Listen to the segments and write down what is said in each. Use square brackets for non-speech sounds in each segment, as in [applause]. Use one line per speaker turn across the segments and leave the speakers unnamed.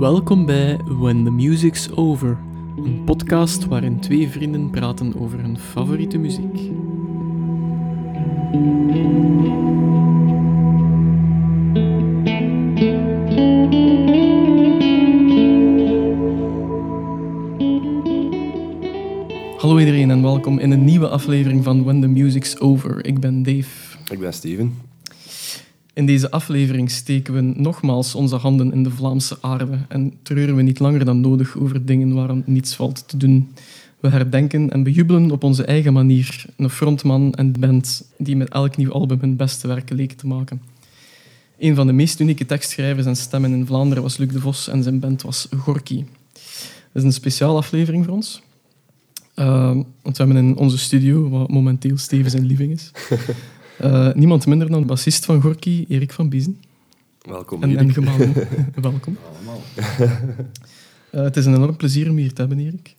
Welkom bij When the Music's Over, een podcast waarin twee vrienden praten over hun favoriete muziek. Hallo iedereen en welkom in een nieuwe aflevering van When the Music's Over. Ik ben Dave.
Ik ben Steven.
In deze aflevering steken we nogmaals onze handen in de Vlaamse aarde en treuren we niet langer dan nodig over dingen waar niets valt te doen. We herdenken en bejubelen op onze eigen manier een frontman en band die met elk nieuw album hun beste werk leken te maken. Een van de meest unieke tekstschrijvers en stemmen in Vlaanderen was Luc de Vos en zijn band was Gorky. Dat is een speciale aflevering voor ons. Uh, want we hebben in onze studio, wat momenteel Steven zijn living is, [laughs] uh, niemand minder dan bassist van Gorky, Erik van Biezen.
Welkom.
En, en gemaal [laughs] welkom.
Allemaal.
Uh, [laughs] het is een enorm plezier om hier te hebben, Erik.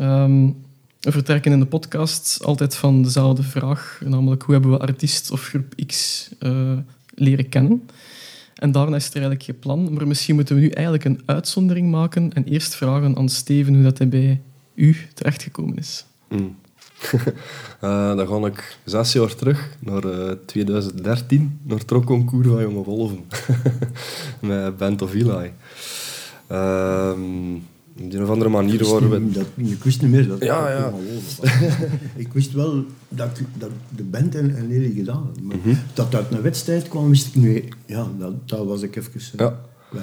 Um, we vertrekken in de podcast altijd van dezelfde vraag, namelijk hoe hebben we artiest of groep X uh, leren kennen? En daarna is er eigenlijk geen plan, maar misschien moeten we nu eigenlijk een uitzondering maken en eerst vragen aan Steven hoe dat hij bij u terechtgekomen is.
Mm. Uh, [laughs] dan ga ik zes jaar terug, naar uh, 2013, naar het Trokconcours van Jonge Wolven. [laughs] Met Band of Eli. Op een of andere manier waren we...
Dat, ik wist niet meer dat
ja, ja. [laughs]
ik wist wel dat, dat de band en, en Lely gedaan had. Maar mm -hmm. dat uit een wedstrijd kwam, wist ik niet. Ja, dat, dat was ik even... Uh,
ja. Weg.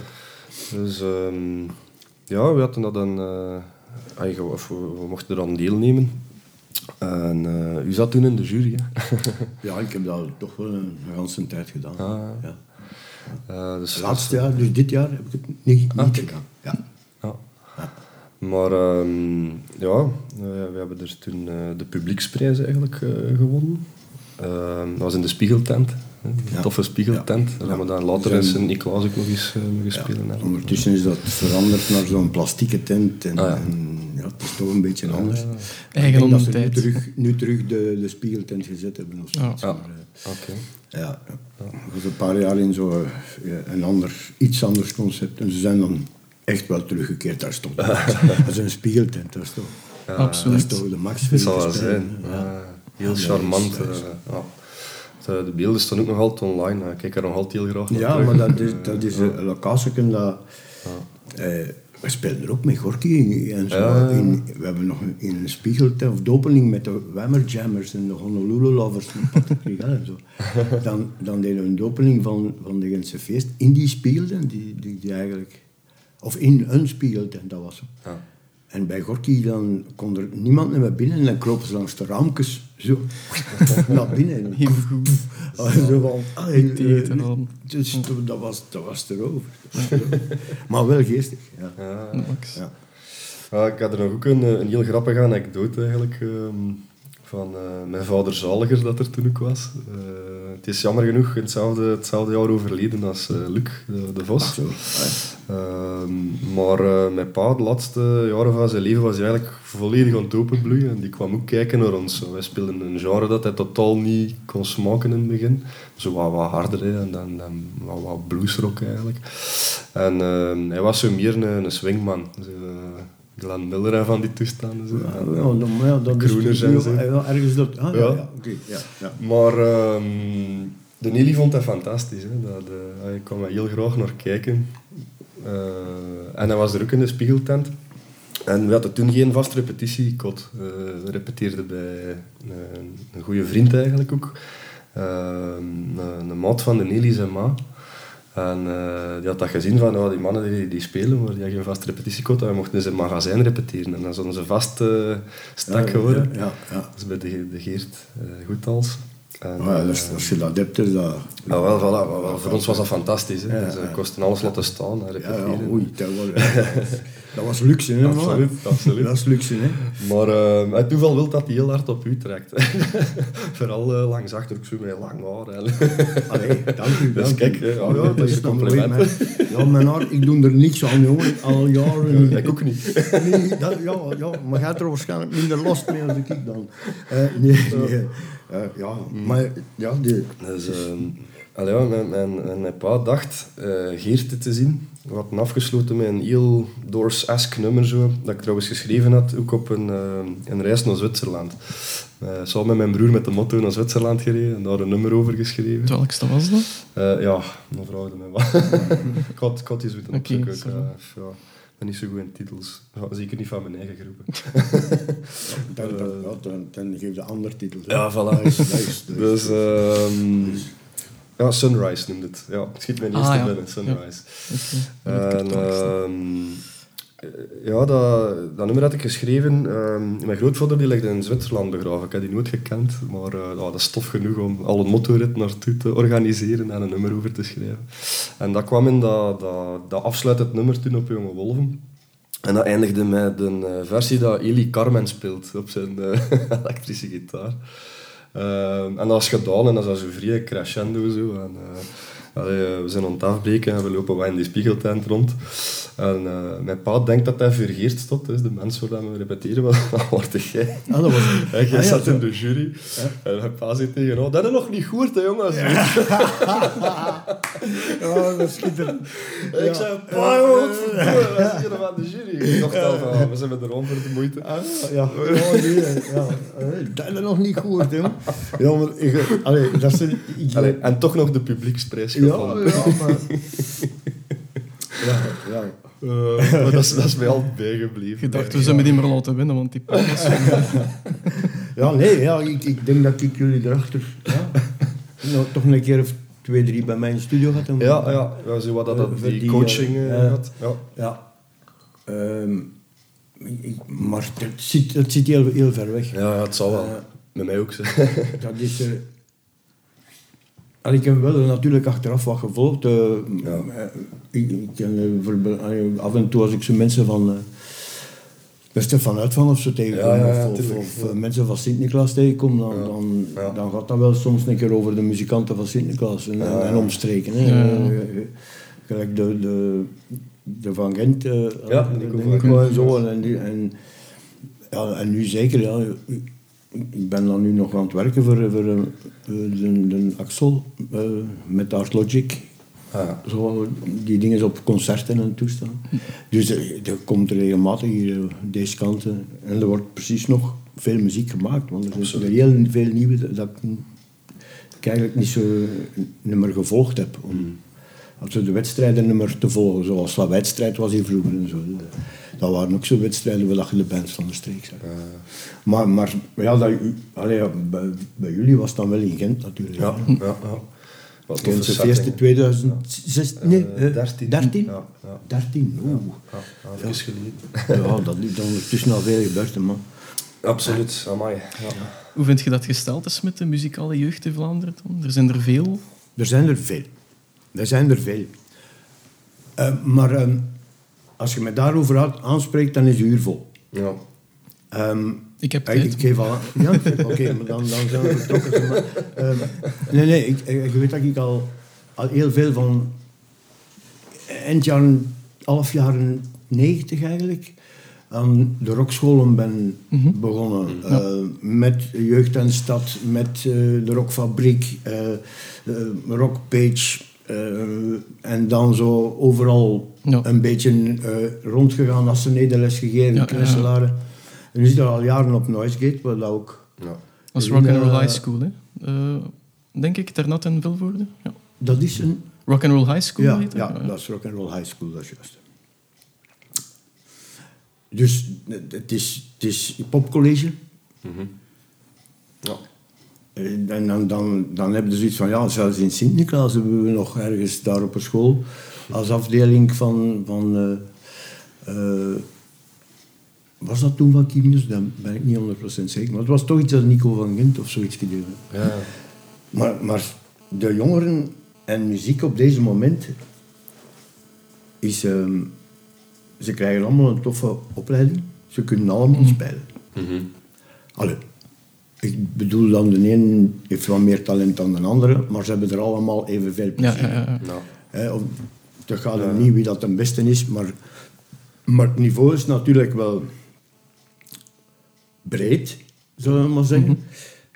Dus um, ja, we hadden dat dan... Uh, of we, we mochten eraan deelnemen. En uh, u zat toen in de jury, hè? [laughs]
ja, ik heb dat toch wel een ganse tijd gedaan.
Ah.
Ja.
Uh, dus
Laatste jaar, dus dit jaar, heb ik het niet,
Ah,
niet gedaan. Ja.
Ja. Maar um, ja, we, hebben dus toen uh, de publieksprijs eigenlijk gewonnen. Uh, dat was in de Spiegeltent.
Ja.
toffe Spiegeltent. Daar hebben we dan later in Sint-Niklaas ook nog eens hè.
ondertussen is dat veranderd naar zo'n plastieke tent. En,
Ah,
en ja, het is toch een beetje anders.
Ja,
Eigen
ik denk dat ze nu
tijd.
terug, nu terug de, de spiegeltent gezet hebben of zoiets.
Ja.
Maar, eh,
Oké.
ja, ja. Dat was een paar jaar in zo eh, ja, een ander, iets anders concept. En ze zijn dan echt wel teruggekeerd. Daar stond [laughs] dat is een spiegeltent. Dat is toch,
Ja,
dat
Absoluut.
is toch de max voor
zal wel zijn. heel
Ja, dat
charmant.
dat
eh, ja. De, de beelden staan ook nog altijd online. Ik kijk er nog altijd heel graag naar
Ja,
terug.
maar dat is, dat is
Ja.
een locatie dat... eh, we spelen er ook met Gorky. En zo.
Ja.
In, we hebben nog in een spiegeltent of de opening met de Whammerjammers en de Honolulu Lovers Patrick [laughs] en zo. Dan, dan deden we een opening van, van de Gentse feest in die spiegeltent, die, die, die eigenlijk... Of in een spiegeltent, dat was zo.
Ja.
En bij Gorky dan kon er niemand meer binnen en dan kropen ze langs de raamkes zo [laughs] naar binnen. [laughs]
Heel goed.
Ah, zo van, allee,
te
eh, dus dat was, dat was erover. [laughs] Maar wel geestig, ja.
Ja.
Max.
ja.
Ja, ik had er nog ook een, een heel grappige anekdote eigenlijk. ehm, van eh, mijn vader Zaliger dat er toen ook was. Eh, het is jammer genoeg hetzelfde, hetzelfde jaar overleden als eh, Luc de, de Vos.
Ach zo.
Ehm, maar mijn pa, de laatste jaren van zijn leven, was hij eigenlijk volledig aan het openbloeien. En die kwam ook kijken naar ons. Wij speelden een genre dat hij totaal niet kon smaken in het begin. Zo wat, wat harder hè, en dan, dan wat, wat bluesrock eigenlijk. En ehm, hij was zo meer een, een swingman. Eh, Glenn Miller en van die toestanden. Zo.
Ja, ja, dan, maar ja, dat is
en zo.
ja, ergens dat... Ah, ja,
Ja.
ja, oké, ja, ja.
Maar ehm, de Nelly vond dat fantastisch. Hè. Dat, eh, hij kwam er heel graag naar kijken. Eh, en hij was er ook in de spiegeltent. En we hadden toen geen vast repetitiekot. Eh, we repeteerden bij een, een goede vriend eigenlijk ook. Ehm, een, een maat van de Nelly zijn ma. En eh, die had dat gezien van, oh, die mannen die, die spelen, maar die hebben geen vast repetitiekot. En we mochten in zijn magazijn repeteren. En dan zouden ze vast eh stak
Ja,
geworden.
Ja, ja,
is bij de, de Geert uh, Goethals. En,
Maar ja, dus, als je dat hebt, is dat...
ja, wel, voilà, wel, voor ons was dat fantastisch. Hè.
Ja,
Ze
ja.
kosten alles laten staan en
Ja,
repeteren.
ja, oei, dat was, [laughs] dat was luxe, hè.
Absoluut, absoluut.
Dat is luxe, hè.
Maar eh, het toeval wil dat hij heel hard op u trekt. [laughs] Vooral eh, langs achter, zo met lang haar.
Allee, dank u. [laughs]
Dus
dank
kijk,
u.
ja, ja, dat is een
dan
compliment.
Ja, mijn haar, ik doe er niks aan, jongen. Al jaren
ik ook niet.
Nee, dat, ja, ja, maar gaat er waarschijnlijk minder last mee als ik dan. Eh, nee, nee. Eh, ja, maar ja, die,
Dus, ehm, allee, ja, mijn, mijn, mijn, mijn pa dacht eh Geert te zien. We hadden afgesloten met een heel Doors-esque nummer, zo, dat ik trouwens geschreven had, ook op een, eh, een reis naar Zwitserland. Eh samen met mijn broer met de motto naar Zwitserland gereden en daar een nummer over geschreven.
Welkste was dat?
Eh, ja, dan vraag je mij wat. [laughs] ik had, ik had die moeten
Oké,
opzoeken. Ik, ja, ik ben niet zo goed in titels. Ja, zeker niet van mijn eigen groepen.
dan, dan, ja, dan, dan geef je een ander titel.
Ja, voilà. [laughs] Dus, ehm, ja, Sunrise noemde het. Ja, het schiet mijn eerste
Ah, ja.
binnen, Sunrise.
Ik
En, ja, dat, nummer had ik geschreven. ehm, mijn grootvader die ligt in Zwitserland begraven. Ik heb die nooit gekend, maar eh, dat is tof genoeg om al een motorit naartoe te organiseren en een nummer over te schrijven. En dat kwam in dat, dat, dat afsluitend nummer toen op Jonge Wolven. En dat eindigde met een eh, versie dat Eli Carmen speelt op zijn eh, [laughs] elektrische gitaar. Ehm, en dat is gedaan en dat is dan zo vrij crescendo. Zo. En, eh, allee, eh, we zijn aan het afbreken en we lopen wat in die spiegeltent rond. En eh, mijn pa denkt dat hij vergeerd stond, dus de mensen waar we repeteren, [laughs] wat wat word jij?
Ah, dat was...
Jij
Ah, ja,
zat in de jury en mijn pa zit tegen oh, dat is nog niet goed, hè, jongens.
Ja, [laughs] dat is schitterend.
Ik zei, pa, jongen, wat wij zitten van de jury. Ik dacht al van, we zijn met de rond voor de moeite.
Ah, ja, ja, nee, ja. Dat is nog niet goed, hè. Ja, maar ik, allee, dat zijn... Ik,
Allee, en toch nog de publieksprijs
ja,
gevonden.
ja, maar... [laughs] Ja, ja.
Eh, maar dat, is, dat is mij altijd bijgebleven.
Je dacht, we zijn met die maar laten winnen, want die pak. [laughs]
Ja, nee, ja, ik, ik denk dat ik jullie erachter... Ja, [laughs] nou, toch een keer of twee, drie bij mij in studio had. om-
Ja, ja, ja zo wat dat, dat
Eh,
die,
die,
coaching
eh,
eh,
eh,
had. Ja.
Ja. Ehm, ik- maar het zit, het zit heel, heel ver weg.
Ja, ja, het zal wel.
Eh,
Met mij ook. zo.
Dat is... eh, ik heb wel natuurlijk achteraf wat gevolgd. eh,
Ja.
eh, ik, ik ken, eh, af en toe als ik zo mensen van... eh Beste van Uitvan of zo tegenkom,
Ja, ja, ja,
of, of,
tuurlijk,
of,
ja.
mensen van Sint-Niklaas tegenkom, dan,
Ja.
dan,
Ja.
dan gaat dat wel soms een keer over de muzikanten van Sint-Niklaas en,
Ja, ja.
en omstreken. Hè.
Ja.
Gelijk de, de, de Van Gent,
Ja, van
en zo. En, die- en, ja, en nu zeker, ja. Ik- ben dan nu nog aan het werken voor, voor eh, de, de Axel eh, met Art Logic.
Ah, ja.
Zo, die dingen op concerten en toestaan. Dus er, er komt regelmatig hier eh, deze kant. eh, en er wordt precies nog veel muziek gemaakt. Want er zijn er heel veel nieuwe dat dat ik, eigenlijk niet zo niet meer gevolgd heb. Om, also de wedstrijden niet meer te volgen. Zoals dat wedstrijd was hier vroeger en zo. Dat waren ook zo wedstrijden waar je de bands van de streek zag. Maar, maar ja, dat, allee, ja, bij, bij jullie was het dan wel in Gent natuurlijk.
Ja, ja, ja. Wat een
Gent
toffe
zijn feest in
setting.
2006, nee,
Eh,
eh,
13.
13?
Ja, ja.
13, oeh.
Ja, ja, even geleden.
Ja, dat is dan ondertussen al veel gebeurd, man.
Absoluut, amai. Ja.
Hoe vind je dat gesteld is met de muzikale jeugd in Vlaanderen? Dan? Er zijn er veel.
Er zijn er veel. Er zijn er veel. Eh, maar ehm, als je me daarover aan- aanspreekt, dan is je uur vol.
Ja.
Ik
Ehm,
heb
ik, ik geef al... Ja, oké, maar dan, dan zijn we vertrokken. Maar, ehm, nee, nee, ik, ik- je weet dat ik al, al heel veel van... Eind jaren, half jaren 90 eigenlijk... aan de rockscholen ben begonnen. Eh, met Jeugd en Stad, met eh, de Rockfabriek, eh eh, Rockpage... eh, en dan zo overal
Ja.
een beetje eh, rondgegaan als ze nederles gegeven,
Ja, ja, ja.
Knesselaren. En nu zit er al jaren op Noisegate, waar dat ook...
Ja.
Dat is
in,
Rock and Roll
eh,
High School, hè? Eh, denk ik, Ternat en Vilvoorde. Ja.
Dat is een...
Rock and Roll High School
Ja,
heet dat?
ja, dat is Rock and Roll High School, dat is juist. Dus het is, het is popcollege.
Ja.
Eh, En dan, dan, dan hebben ze zoiets van, ja, zelfs in Sint-Niklaas hebben we nog ergens daar op een school als afdeling van... van eh, eh, was dat toen van Kimius? Dan ben ik niet 100% zeker. Maar het was toch iets dat Nico van Gent of zoiets heeft.
Ja.
Maar, maar de jongeren en muziek op deze moment is... ehm, ze krijgen allemaal een toffe opleiding. Ze kunnen allemaal spelen. Allee, ik bedoel dan de een heeft wat meer talent dan de andere, maar ze hebben er allemaal evenveel
Ja,
plezier.
ja, ja, ja.
Nou,
Hè, of- Het gaat er niet wie dat de beste is, maar, maar het niveau is natuurlijk wel breed, zullen we maar zeggen.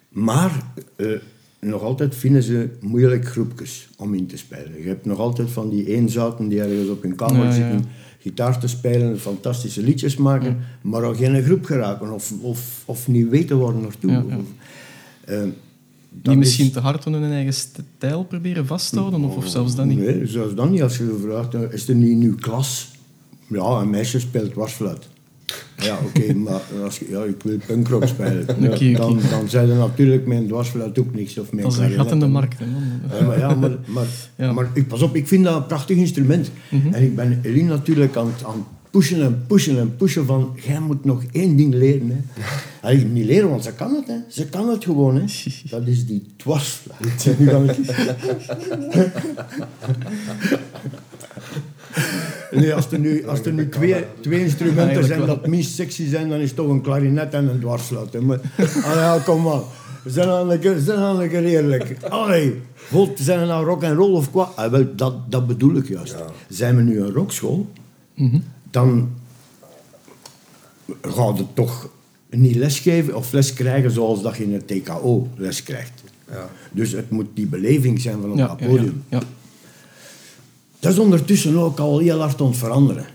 Maar eh, nog altijd vinden ze moeilijk groepjes om in te spelen. Je hebt nog altijd van die eenzouten die ergens op hun kamer
Ja, ja.
Gitaar te spelen, fantastische liedjes maken, maar al geen groep geraken of, of, of niet weten waar naartoe.
Ja, ja.
Of, eh,
Die misschien
is-
te hard aan hun eigen stijl proberen vasthouden, of, of zelfs dat niet.
Nee, zelfs dan niet. Als je vraagt, eh, is er niet in uw klas? Ja, een meisje speelt dwarsfluit. Ja, oké, [laughs] maar als ja, ik wil punkrock spelen. [laughs] Ja. Dan, dan zijn er natuurlijk mijn dwarsfluit ook niks. Of mijn
Dat is een gat in de markt. Hè, man.
Ja, maar, ja, maar, maar,
Ja.
maar ik, pas op, ik vind dat een prachtig instrument. En ik ben Eline natuurlijk aan, het- aan pushen en pushen en pushen van, jij moet nog één ding leren. Hè. [laughs] Eigenlijk niet leren, want ze kan het. Hè. Ze kan het gewoon. Hè. Dat is die dwarsfluit. Nee, als er nu, [laughs] als er nu twee, twee instrumenten zijn dat minst sexy zijn, dan is het toch een klarinet en een dwarsfluit. hè. Maar, allee, ja, kom maar. Zijn keer, zijn keer eerlijk. Allee, God, zijn we nou rock en roll of quoi? Ah, wel, dat, dat bedoel ik juist. Zijn we nu een rockschool, dan gaan we toch niet lesgeven of les krijgen zoals dat je in het TKO les krijgt.
Ja.
Dus het moet die beleving zijn van op
Ja,
dat
ja, ja,
podium.
ja.
Dat is ondertussen ook al heel hard aan het veranderen.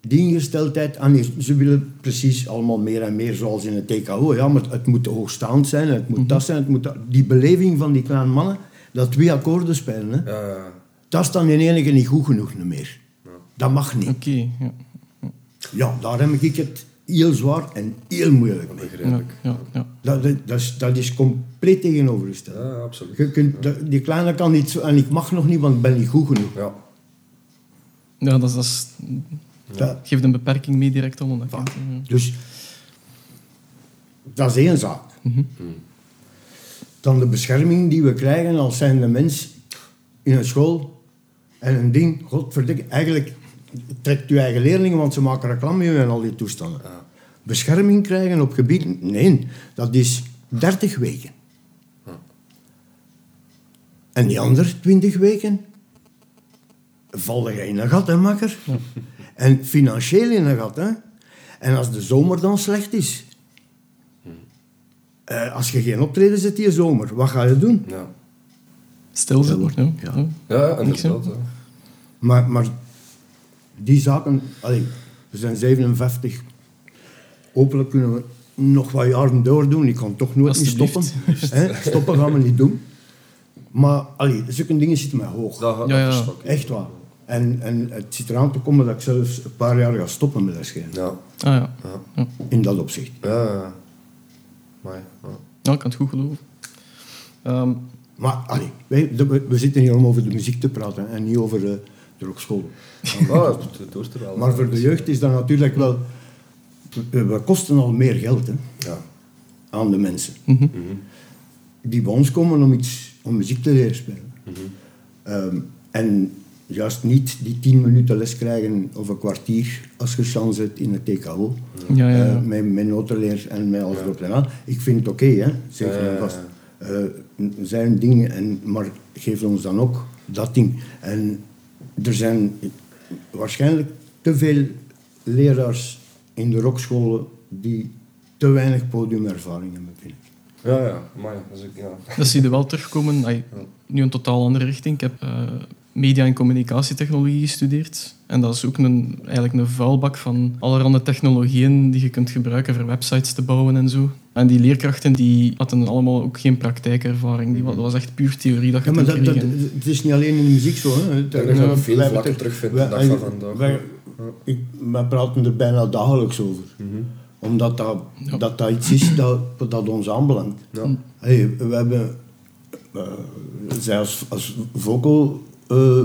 Die ingesteldheid, ah ze willen precies allemaal meer en meer zoals in het TKO. Ja, maar het moet hoogstaand zijn, het moet dat zijn, het moet dat. Die beleving van die kleine mannen, dat twee akkoorden spelen, hè,
Ja, ja.
dat is dan in enige niet goed genoeg meer. Dat mag niet.
Oké, ja.
Ja, daar heb ik het heel zwaar en heel moeilijk mee.
Ja,
Begrijpelijk.
ja, ja.
Dat, dat, dat, is, dat is compleet tegenovergesteld.
Ja, absoluut.
Je kunt, dat- die kleine kan niet zo, en ik mag nog niet, want ik ben niet goed genoeg.
Ja.
ja dat, is, dat is-
Dat-
geeft een beperking mee direct om. Ja.
Dus dat is één zaak.
Mhm.
Dan de bescherming die we krijgen als zijnde mens in een school. En een ding, godverdikke, eigenlijk trekt je eigen leerlingen, want ze maken reclame en al die toestanden. Bescherming krijgen op gebied, nee, dat is 30 weken. En die andere 20 weken val je in een gat, hè, makker? [laughs] En financieel in een gat, hè? En als de zomer dan slecht is, eh, als je geen optreden zet die zomer, wat ga je doen?
Ja.
Stilzitten. Ja. Ja.
Ja,
Niks, hè?
inderdaad.
Maar, maar die zaken, allee, we zijn 57, hopelijk kunnen we nog wat jaren doordoen. Ik kan toch nooit niet stoppen. [laughs] Stoppen gaan we niet doen. Maar allee, zulke dingen zitten mij hoog.
Dat, dat
Ja.
Echt waar. En, en het zit eraan te komen dat ik zelfs een paar jaar ga stoppen met lesgeven.
Ja.
Ah, ja.
Ja.
In dat opzicht.
Ja, ja. Maar, ja.
ja, ik kan het goed geloven. Ehm,
Maar allee, wij, we, we zitten hier om over de muziek te praten en niet over de rockschool.
Ah, het doet er wel.
Maar voor de jeugd is dat natuurlijk wel... We, kosten al meer geld hè,
Ja.
aan de mensen.
mhm.
Die bij ons komen om, iets, om muziek te leren spelen. Ehm, en juist niet die tien minuten les krijgen of een kwartier als je chance hebt in het TKO.
Ja, ja, ja.
Eh, met, met notenleer en met alles erop en aan. Ik vind het oké, hè. Zeg
Ja, ja,
en
ja.
vast. Eh, zijn dingen, en, maar geef ons dan ook dat ding. En er zijn waarschijnlijk te veel leraars in de rockscholen die te weinig podiumervaring hebben, vind ik.
Ja, ja. Maar dat is ook, ja.
Dat zie je wel terugkomen. Ai, nu een totaal andere richting. Ik heb eh, media- en communicatietechnologie gestudeerd. En dat is ook een, eigenlijk een vuilbak van allerhande technologieën die je kunt gebruiken voor websites te bouwen en zo. En die leerkrachten die hadden allemaal ook geen praktijkervaring. Die, wa- dat was echt puur theorie dat je
Ja, maar dat, het is niet alleen in de muziek zo. Hè.
Dat je veel vlakken terugvindt de dag van vandaag.
Wij, ik, wij praten er bijna dagelijks over. Omdat dat, dat, dat iets is dat, dat ons aanbelangt.
Ja.
Hey, we hebben... eh, zij als, als vocal... eh,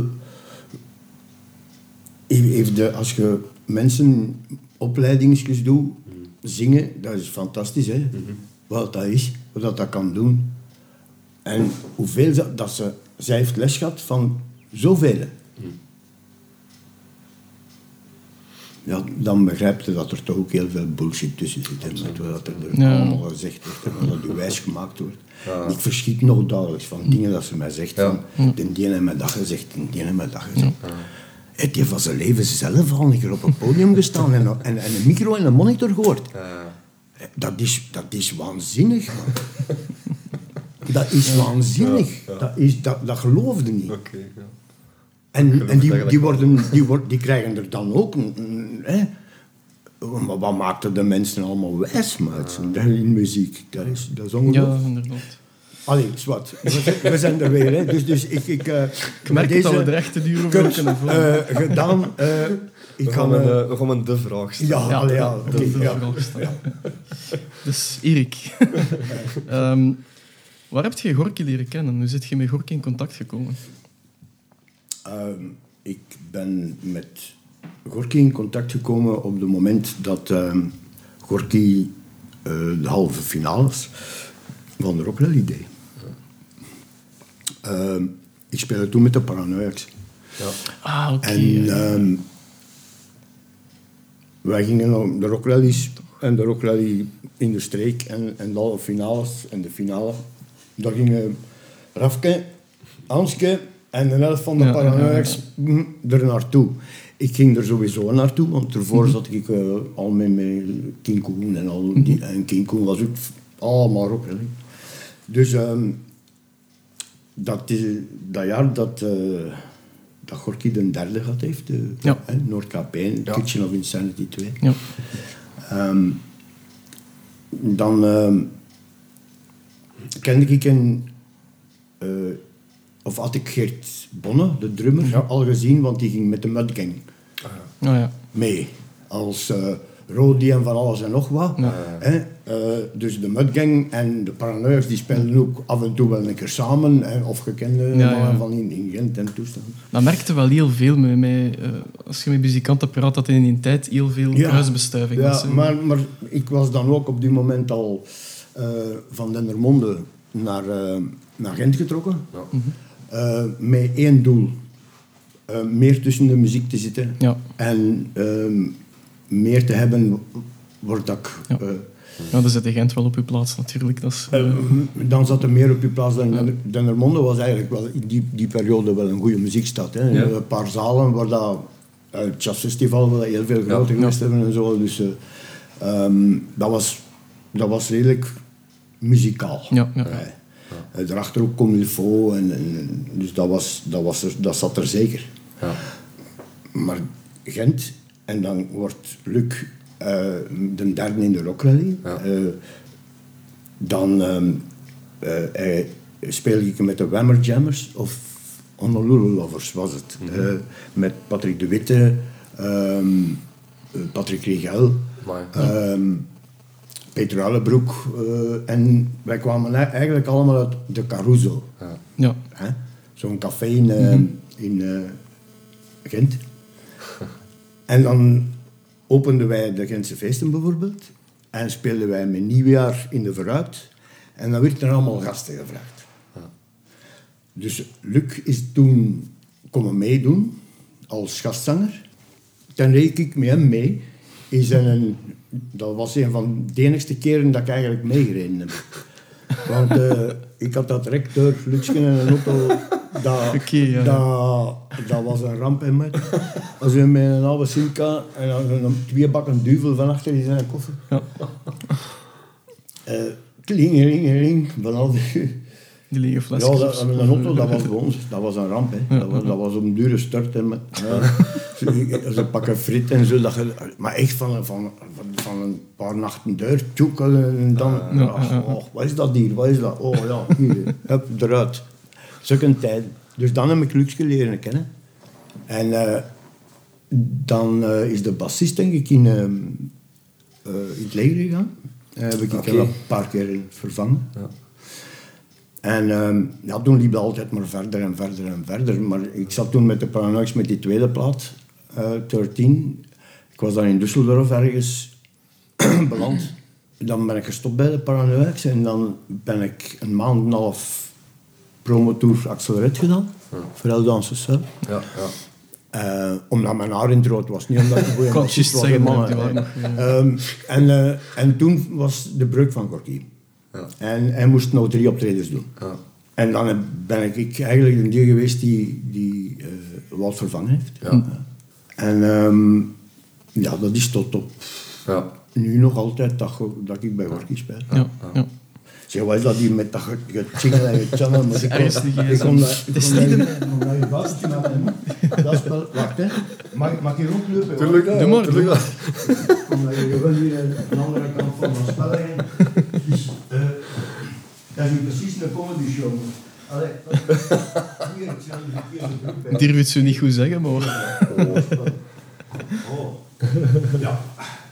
heeft de, als je mensen opleidingsjes doet, zingen, dat is fantastisch. Hè? Wat dat is, wat dat, dat kan doen. En hoeveel ze, dat ze... Zij heeft les gehad van zoveel. Ja, dan begrijp je dat er toch ook heel veel bullshit tussen zit. En met wat er
Ja.
allemaal gezegd wordt en wat er wijs gemaakt wordt. Ik verschiet nog dagelijks van dingen dat ze mij zegt.
Ja.
Van, de die heeft mij dat gezegd, de die heeft mij dat gezegd. Heeft hij van zijn leven zelf al een keer op een podium gestaan en, en, en een micro en een monitor gehoord?
Ja.
Dat is, dat is waanzinnig, man. Dat is waanzinnig.
Ja, ja.
Dat, is, dat, dat geloofde niet.
Oké, ja.
En, en die,
het
die, worden, die, worden, die krijgen er dan ook... Hè? Maar wat maakt er de mensen allemaal wijs, maat? In muziek. Dat is, dat is
Ja,
ongelooflijk.
inderdaad.
Allee, zwart. We, zijn- we zijn er weer, hè. Dus, dus ik... Ik, eh,
Ik merk het dat we de rechte duur over
kut,
kunnen vullen.
eh, gedaan. eh, ik
We
ga
gaan,
me...
een, we gaan een de vraag stellen.
Ja, allee, ja.
is de
ja.
vraag stellen. Dus Erik, [laughs] Ehm, waar heb je Gorky leren kennen? Hoe zit je met Gorky in contact gekomen?
Ehm, ik ben met Gorky in contact gekomen op het moment dat ehm Gorky eh, de halve finales van de Rock Rally deed. Ehm, ik speelde toen met de Paranoiacs.
Ja.
Ah, oké.
En ehm, wij gingen naar de Rock Rallies en de Rock Rally in de streek en, en de finales en de finale. Daar gingen Rafke, Anske en de helft van de
Ja,
mm, er naartoe. Ik ging er sowieso naartoe, want ervoor
Mhm.
zat ik eh, al met, met King Koen en al die, en King Koen was ook allemaal Rock Rally. Dus ehm, dat, is, dat jaar dat, eh dat Gorky de derde gehad heeft, de,
Ja.
Ja.
Kitchen of Insanity 2.
Ja.
Ehm, dan ehm, kende ik een... eh, of had ik Geert Bonne, de drummer, al gezien, want die ging met de Mudgang
Ah, ja.
mee. Als Rodi en van alles en nog wat.
Ja.
Hè? Eh, dus de Mudgang en de Paranoiacs die spelen ook af en toe wel een keer samen. Hè? Of gekende
Ja,
van in, in Gent en toestand.
Dat merkte wel heel veel met, met, eh, als je met muzikanten praat, dat in die tijd heel veel
Ja.
kruisbestuiving was.
Ja, maar, maar ik was dan ook op die moment al eh, van Dendermonde naar, eh, naar Gent getrokken.
Ja.
Eh, met één doel. Eh, meer tussen de muziek te zitten.
Ja.
En ehm, meer te hebben waar dat ik...
Ja.
eh,
Ja, dan zit de Gent wel op uw plaats natuurlijk. Dat is, eh,
eh, dan zat er meer op je plaats dan Den- Dendermonde was eigenlijk wel in die, die periode wel een goede muziekstad. Hè.
Ja.
Een paar zalen waar dat eh, het jazzfestival waar dat heel veel grote
Ja.
geweest hebben en zo. Dus eh, ehm, dat, was, dat was redelijk muzikaal.
Ja, ja.
Daarachter ook comme il faut. En, en, dus dat, was, dat, was er, dat zat er zeker.
Ja.
Maar Gent, en dan wordt Luc eh, de derde in de Rock Rally.
Ja.
Eh, dan ehm eh, speel ik met de Whammer Jammers of Honolulu Lovers was het. Eh, met Patrick de Witte, ehm, eh, Patrick
Amai.
ehm, Peter Allebroek. eh, en wij kwamen eigenlijk allemaal uit de Caruso.
Ja.
ja.
Hè? Zo'n café in, eh, in Gent. En dan openden wij de Gentse feesten bijvoorbeeld. En speelden wij met nieuwjaar in de vooruit. En dan werd er allemaal gasten gevraagd. Dus Luc is toen komen meedoen als gastzanger. Dan reek ik met hem mee. In zijn, dat was een van de enigste keren dat ik eigenlijk meegereden heb. Want eh, ik had dat direct door Luxken en een auto. Dat,
ja.
dat, dat was een ramp in. Als we met een oude Simca en dan een twee bakken duvel van achter in zijn koffer.
Ja.
Eh klingelingeling, van al die...
Die lege
Ja, dat, een auto, dat was bij ons. Dat was een ramp, hè. Dat was, dat was een dure start. Hè, ja. Ze pakken frit en zo. Dat je, maar echt van, van, van, van een paar nachten deur, tjoeken en dan...
Ja, ja, ja.
Oh, wat is dat hier? Wat is dat? Oh ja, hier. Hup, eruit. Zulke tijd. Dus dan heb ik Luxke leren kennen. En eh, dan eh, is de bassist denk ik in, ehm, eh, in het leger gegaan. Heb ik
Oké.
hem een paar keer vervangen.
Ja.
En ehm, ja, toen liep het altijd maar verder en verder en verder. Maar ik zat toen met de Paranoics met die tweede plaat, eh 13. Ik was dan in Düsseldorf ergens [clears throat] beland. Dan ben ik gestopt bij de Paranoics en dan ben ik een maand en een half promotour Accelerate gedaan. Voor El Danses. hè.
Ja, ja.
Eh, omdat mijn haar in het rood was, niet omdat ik [laughs] een goede was,
zeggen,
mannen.
waren nog,
Ehm, en, eh, en toen was de breuk van Gorky.
Ja.
En hij moest nou drie optredens doen.
Ja.
En dan ben ik eigenlijk de die geweest die, die eh Wout vervangen heeft.
Ja.
En ehm, ja, dat is tot op
Ja.
nu nog altijd dat, dat ik bij Gorky speel.
Ja, ja.
Zeg, wat is dat hier met dat ge- getjingel en getjangel? Maar ik kom- ik kom naar- ik
is
kom
niet
naar- je vast, maar Dat spel... Wacht, hè. Mag, mag ik hier ook lopen?
Tuurlijk,
Doe
ja,
maar,
tuurlijk,
doe
kom naar je gewoon hier aan de andere kant van het spel heen. Dus, eh, dat is nu precies een comedy show. Allee,
durf het zo niet goed zeggen, maar...
Oh. Ja,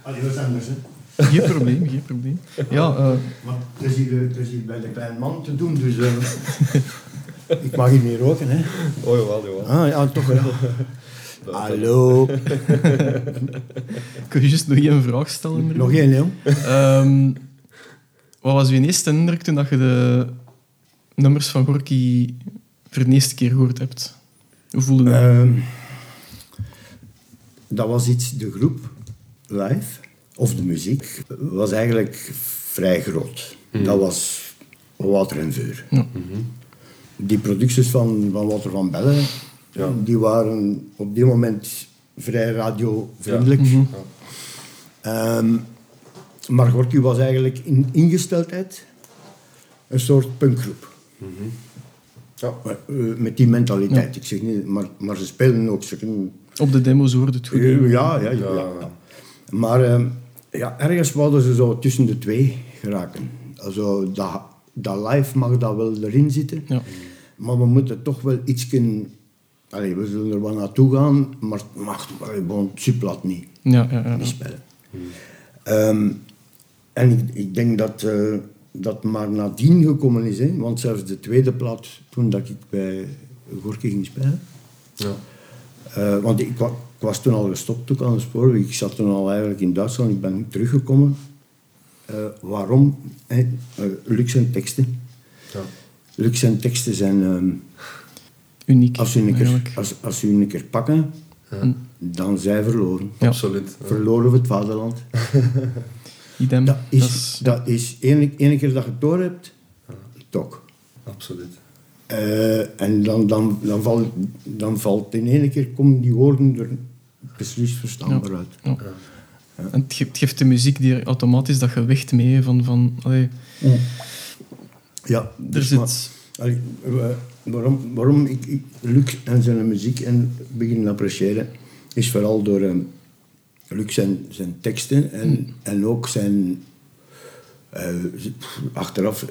allee, wat anders, hè.
Geen probleem, geen probleem. Ja, eh,
Maar het is, hier, het is hier bij de kleine man te doen, dus eh, [laughs] ik mag hier niet roken, hè.
Oh, jawel, jawel.
Ah, ja, toch wel. [laughs] Hallo. [laughs]
ik wil juist nog één vraag stellen. Bruno.
Nog één, jong.
Ehm, wat was uw eerste indruk toen dat je de nummers van Gorky voor de eerste keer gehoord hebt? Hoe voelde dat?
Ehm, dat was iets, de groep live, of de muziek, was eigenlijk vrij groot. Dat was Water en Vuur.
Ja.
Die producties van, van Water van Bellen,
Ja.
die waren op die moment vrij radiovriendelijk.
Mhm.
Ehm, maar Gorky was eigenlijk in ingesteldheid een soort punkgroep.
Ja.
Eh, met die mentaliteit. Ik zeg niet, maar, maar ze spelen ook. Ze kunnen,
Op de demo's hoorde het goed.
ja, ja, ja, ja, ja. Maar ehm, ja, ergens wouden ze zo tussen de twee geraken. Also, dat, dat live mag dat wel erin zitten.
Ja.
Maar we moeten toch wel iets Allee, we zullen er wel naartoe gaan, maar het mag gewoon suplat niet,
Ja, ja, ja.
niet spelen. Ehm, en ik, ik denk dat uh, dat maar nadien gekomen is. Hè? Want zelfs de tweede plaat, toen dat ik bij Gorky ging spelen...
Ja.
Uh, want ik, ik, was toen al gestopt ook aan de spoorweg. Ik zat toen al eigenlijk in Duitsland. Ik ben teruggekomen. Uh, waarom? Hè? Lux en teksten.
Ja.
Lux en teksten zijn... Um,
Uniek,
als ze een keer, als, als ze een keer pakken, ja. dan zijn verloren.
Ja. Absoluut.
Ja. Verloren we het vaderland. [laughs]
Idem.
Dat is, dat is, dat is ene, ene keer dat je het door hebt, ja. toch.
Absoluut.
Uh, en dan, dan, dan, valt, dan valt in ene keer komen die woorden er beslist verstaanbaar
ja.
uit.
Ja. En het geeft, het geeft, de muziek die automatisch dat gewicht mee van... van allee,
ja,
er
dus
zit...
Maar, allee, waarom, waarom ik, ik Luc en zijn muziek en begin appreciëren, is vooral door um, Luc zijn, zijn teksten en, mm. en ook zijn... Uh, achteraf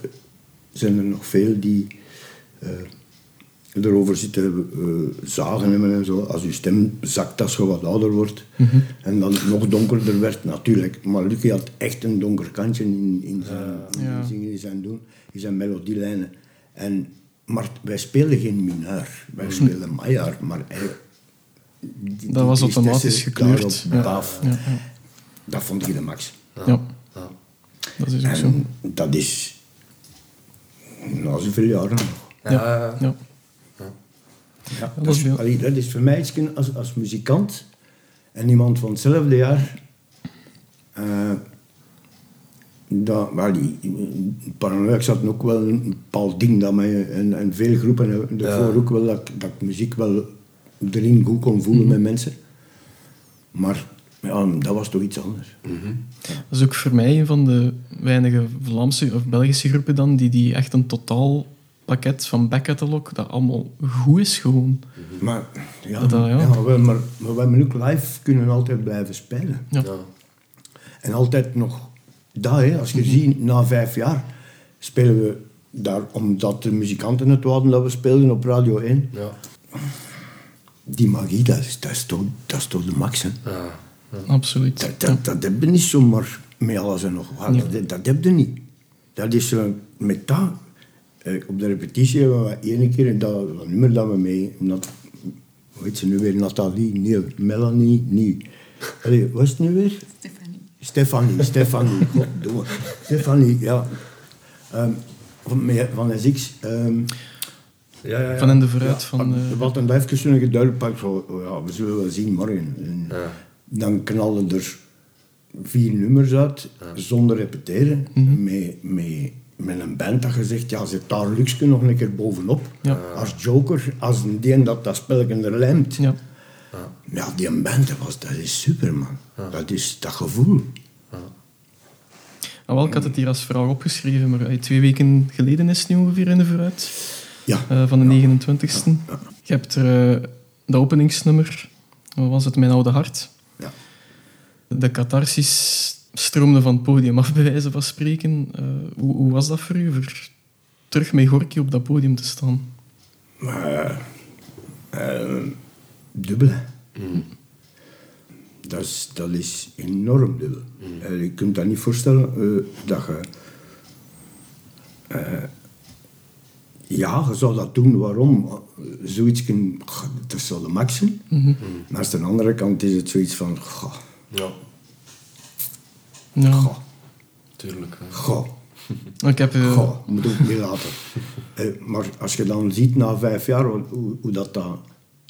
zijn er nog veel die uh, erover zitten uh, zagen hebben en zo. Als je stem zakt als je wat ouder wordt
mm -hmm.
en dan nog donkerder werd, natuurlijk. Maar Luc had echt een donker kantje in, in zijn
ja.
in zingen, in zijn doen, in zijn melodielijnen. En maar wij speelden geen mineur, wij mm. speelden majar, maar hij,
die, dat was automatisch gekleurd.
Ja.
Ja, ja.
Dat vond ik de max.
Ja, dat is ook
en
zo.
Dat is na zoveel jaren nog.
Ja, ja. Ja.
dat, is, allee, dat is voor mij iets als, als muzikant en iemand van hetzelfde jaar. Uh, dat, maar die, paranoia zat ook wel een bepaald ding dat mij, en, en veel groepen daarvoor ja. ook wel dat, dat ik muziek wel erin goed kon voelen mm -hmm. met mensen. Maar ja, dat was toch iets anders.
Mm -hmm.
ja. Dat is ook voor mij een van de weinige Vlaamse of Belgische groepen dan die, die echt een totaal pakket van backcatalog dat allemaal goed is gewoon.
Maar ja,
dat, ja.
ja we, maar, maar we hebben ook live kunnen altijd blijven spelen.
Ja.
En altijd nog dat, hè, als je mm -hmm. ziet, na vijf jaar spelen we daar, omdat de muzikanten het wouden dat we speelden op Radio 1.
Ja.
Die magie, dat is, dat is, toch, dat is toch de max, hè?
Ja.
Ja. Absoluut.
Dat, dat, dat heb je niet zomaar met alles en nog wat. Ja. Dat, dat heb je niet. Dat is met dat. Uh, op de repetitie hebben we één keer dat, dat nummer dat we mee. Dat, hoe heet ze nu weer? Nathalie, nee, Melanie, nee. Allee, wat is het nu weer?
Stefanie.
Stefanie, [laughs] Stefanie. Goddomme. Stefanie, ja. Um, van, van SX. Um,
ja, ja, ja.
Van in de vooruit.
Ja,
van,
uh, wat een even zo'n geduidelijk pak. Zo, ja, we zullen wel zien morgen. En
ja.
Dan knallen er vier nummers uit, ja. zonder repeteren.
Mm
-hmm. met, met, met een band dat je zegt, ja, zet daar Luxke nog een keer bovenop.
Ja.
Als joker, als een die dat dat spelletje er lijmt.
Ja.
ja, die band, dat, was, dat is super, man. Dat is dat gevoel.
Ah, wel, ik had het hier als vraag opgeschreven, maar eh, twee weken geleden is het nu ongeveer in de vooruit.
Ja.
eh, van de 29e. Je hebt er eh, de openingsnummer, wat was het, Mijn Oude Hart.
Ja.
De catharsis stroomde van het podium af, bij wijze van spreken. Eh, hoe, hoe was dat voor u, voor terug met Gorky op dat podium te staan?
Maar, eh, dubbel, hè. Dat, is, dat is enorm dubbel. Eh, je kunt dat niet voorstellen eh, dat je... eh, ja, je zou dat doen. Waarom? Zoiets, goh, dat zou de max zijn. Maar aan de andere kant is het zoiets van... Goh,
Ja,
Ja.
goh,
tuurlijk. hè.
goh. [laughs]
Ik heb... eh,
Goh, moet ook niet laten. [laughs] Eh, maar als je dan ziet na vijf jaar hoe, hoe, dat, dat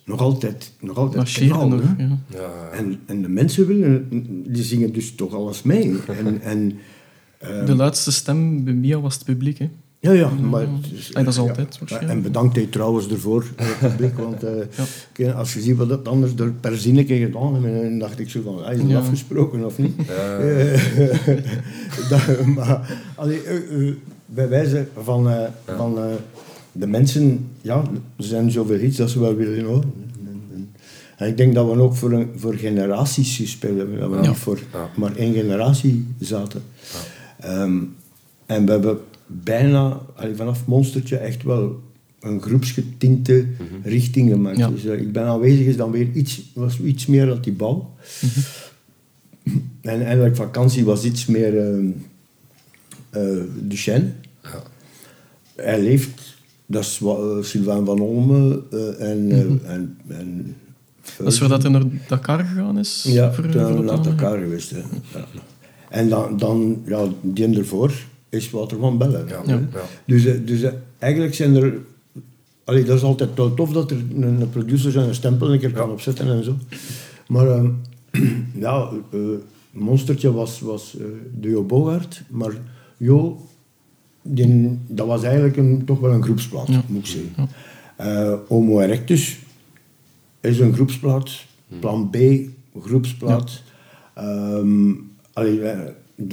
nog altijd, nog altijd
nog. Ja.
Ja,
En, en de mensen willen, die zingen dus toch alles mee. En, en,
De luidste stem bij Mia was het publiek. Hè.
Ja, ja, maar... het is-
En dat is
ja.
altijd waarschijnlijk.
En bedankt hij trouwens ervoor, eh, het publiek. [laughs] Want eh, als je ziet wat dat anders door per zinnetje gedaan heeft, dan dacht ik zo van, ah, is het
Ja.
afgesproken of niet?
Ja. [laughs]
Eh, [laughs] dat, maar allee, eh, eh, bij wijze van, eh, van eh, de mensen, ja, er zijn zoveel iets dat ze wel willen horen. En, ik denk dat we ook voor, een, voor generaties gespeeld hebben, dat we
Ja.
niet voor
Ja.
maar één generatie zaten. Ehm, en we hebben bijna, allee, vanaf Monstertje, echt wel een groepsgetinte richting gemaakt.
Ja.
Dus eh, ik ben aanwezig is dan weer iets, was iets meer dan die bal. En eigenlijk vakantie was iets meer ehm eh, Duchesne.
Ja.
Hij leeft, dat is eh, Sylvain van Olme en, eh, en, en
Dat is voordat hij naar Dakar gegaan is?
ja,
voor,
toen
dat
naar elkaar geweest. Hè. Ja. En dan, dan ja, die ervoor is Wouter van Bellen.
Ja.
Dus, eh, dus eh, eigenlijk zijn er... Allee, dat is altijd wel tof dat er een, een producer zijn stempel een keer kan opzetten en zo. Maar ehm, [clears throat] ja, eh, Monstertje was, was eh, de Jo Bogaert, maar Jo, die, dat was eigenlijk een, toch wel een groepsplaat,
Ja.
moet ik zeggen. Eh, Homo erectus is een groepsplaat. Plan B, groepsplaat. Ehm, allee,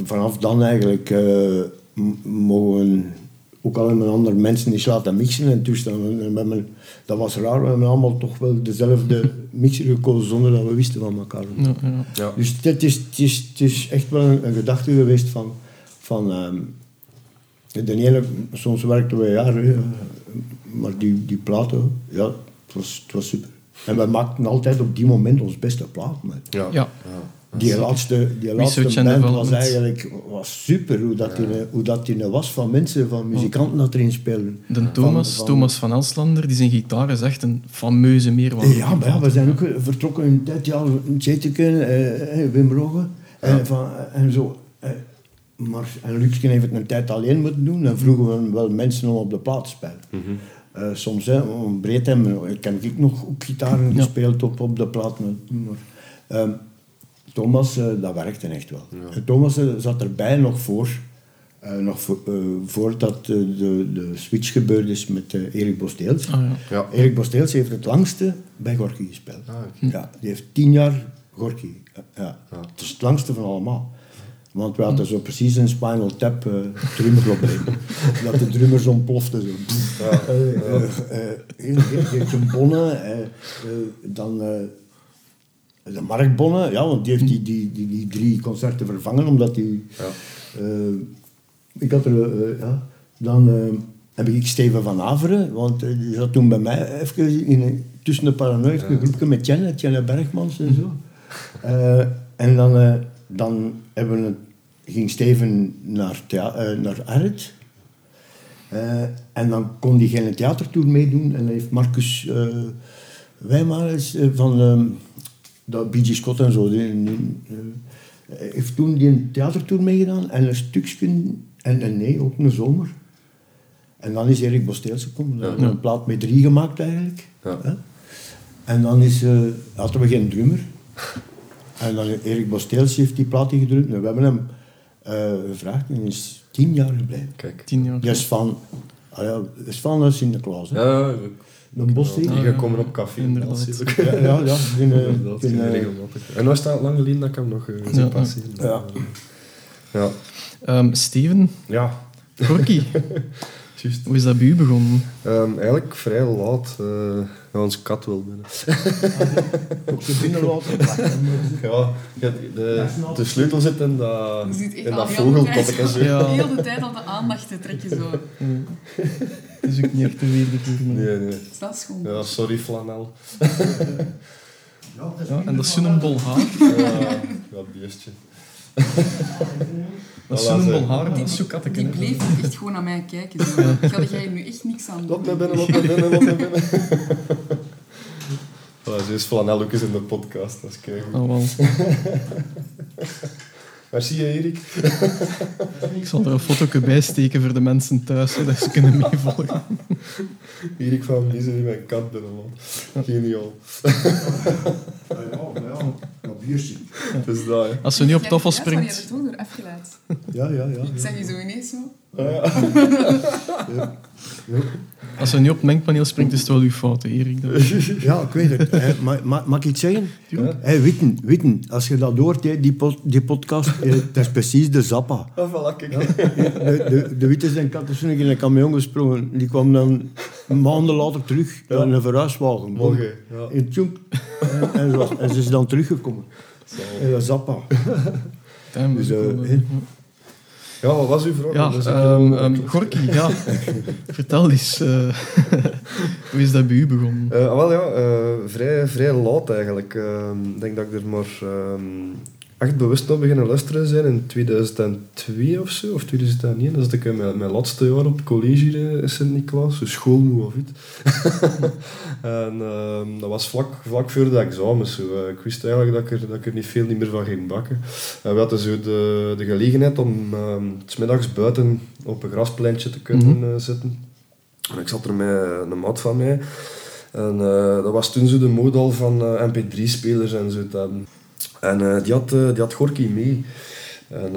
vanaf dan eigenlijk eh, mogen we ook al met andere mensen eens laten mixen en toestanden. Dat was raar, we hebben allemaal toch wel dezelfde [laughs] mixer gekozen zonder dat we wisten van elkaar.
Ja, ja.
Ja.
Dus het is, het, is, het is echt wel een, een gedachte geweest van... van ehm, de ene, soms werkten we jaren, hè, maar die, die platen, ja, het was, het was super. En we maakten altijd op die moment ons beste plaat. man.
Ja.
Die laatste, die laatste band was eigenlijk was super, hoe dat, die, hoe dat die was van mensen, van muzikanten dat erin speelden.
De Thomas,
Van- van-
Thomas van Elslander, die zijn gitaar is echt een fameuze meerwaarde.
Ja, maar ja, we zijn ook eh, vertrokken in tijd, ja, een Tjeteken, eh, eh, Wim Rogge en, van, en zo. Eh, maar, en Luxken heeft het een tijd alleen moeten doen en vroegen we wel mensen om op de plaat te spelen. Eh, soms, hè, om breed hebben, ik heb ik nog ook gitaren
Ja.
gespeeld op, op de plaat. Maar, maar, ehm, Thomas, eh, dat werkte echt wel. En Thomas eh, zat erbij nog voor, eh, nog voor, eh, voordat eh, de, de switch gebeurd is met eh, Erik Bosteels.
Ah, ja.
Ja.
Erik Bosteels heeft het langste bij Gorky gespeeld.
Ah,
ja, die heeft tien jaar Gorky. Ja. Het is het langste van allemaal. Want we hadden zo precies een Spinal Tap uh, drummerprobleem. [laughs] dat de drummers ontploften. Zo. Eh, eh, eh, heel- heel- Geertje Bonne, eh, eh, dan eh, de Mark Bonne, ja, want die heeft die, die, die, die drie concerten vervangen, omdat die...
Ja.
eh, ik had er... eh, ja, dan eh, heb ik Steven van Averen, want die zat toen bij mij even in, tussen de paranoïde, een groepje met Tjenne, Tjenne Bergmans en zo. En dan, dan hebben we ging Steven naar, naar Arret. En dan kon hij geen theatertour meedoen. En dan heeft Marcus uh, Wijmaris eh, van ehm dat B.G. Scott en zo, die, die, eh, heeft toen die een theatertour meegedaan. En een stukje, en, en nee, ook een zomer. En dan is Erik Bosteels gekomen. Dan hebben we een plaat met drie gemaakt eigenlijk.
Ja.
Hè? En dan is, eh, hadden we geen drummer. En dan Erik Bosteels heeft die plaat ingedrukt. En we hebben hem eh, gevraagd en hij is tien jaar gebleven.
Kijk.
Tien jaar.
Is van, ah ja, is van uh, Sinterklaas. Hè?
Ja,
Een bos
ben
hier.
gekomen op café.
Inderdaad.
Dat is ook-
Ja, ja, ja. Die, [laughs] eh,
Inderdaad,
die, eh,
regelmatig. En was staat lang geleden dat ik hem nog uh,
Ja,
passeren.
ja.
Ja.
Ehm, Steven,
Ja, [laughs] juist.
hoe is dat bij u begonnen?
Ehm, eigenlijk vrij laat. eh ja, ons kat wil binnen. [laughs]
Op de.
Ja, de, de sleutel zit in dat,
Je ziet echt
in dat vogelkopje. [laughs]
Ja.
Heel de tijd al de aandacht te trekken zo.
Het is ook niet echt te me.
Nee, nee.
Dat is gewoon.
Ja, sorry, flanel.
Ja, en dat is zo'n bol haar.
Ja, ja beestje. [laughs]
Dat is zo'n bol haar, dat is katteken.
Die bleef echt gewoon naar mij kijken. [laughs] Zo. Ga jij nu echt niks aan doen?
me binnen, laat me binnen, laat me binnen. [laughs] Voilà, zo is flanel ook eens in de podcast. Dat is keigoed.
Ah, wel. [laughs]
Merci, Erik. [laughs]
Ik zal er een foto bij steken voor de mensen thuis, zodat ze kunnen meevolgen.
Erik van Mieze die mijn kat binnenlaat. Geniaal.
Ja, maar ja, dat biertje.
Het is dat, hè.
Als ze niet op toffel
hebt- ja, Je
springt,
hebt toch door afgeleid.
Ja, ja, ja.
Ik zeg je zo ineens zo. [laughs]
als ze niet op het mengpaneel springt, is het wel uw fout, Erik. Dat-
Ja, ik weet het. Hè, ma- ma- mag ik iets zeggen?
Ja.
Hé, Witten, Witten, als je dat hoort, die, pod- die podcast, dat is precies de Zappa. [laughs]
Voilà, kijk.
De, de, de Witte zijn kat is toen in een camion gesprongen. Die kwam dan maanden later terug
Ja.
in een verhuiswagen.
Hè. Ja.
In tjoenk. En, en, ze was- en ze is dan teruggekomen. En dat is Zappa.
Damn,
Dus,
dat
eh,
cool,
hè.
Ja, wat was uw vraag?
Ja,
Dus
ehm ehm, Gorky, ja. [laughs] Vertel eens, eh, [laughs] hoe is dat bij u begonnen?
Eh, wel ja, eh, vrij, vrij laat eigenlijk. Ehm, Ik denk dat ik er maar echt bewust op beginnen luisteren zijn in 2002 of zo, of 2001. Dat is ik in mijn, mijn laatste jaar op college in Sint-Niklaas, schoolmoe of iets. [laughs] en ehm, dat was vlak, vlak voor de examens. Zo. Eh, ik wist eigenlijk dat ik, er, dat ik er niet veel niet meer van ging bakken. En we hadden zo de, de gelegenheid om ehm, s middags buiten op een graspleintje te kunnen
Mhm.
eh, zitten. En ik zat er met een maat van mij. En eh, dat was toen zo de mode al van eh, mp3-spelers en zo te hebben. En eh, die, had, eh, die had Gorky mee. En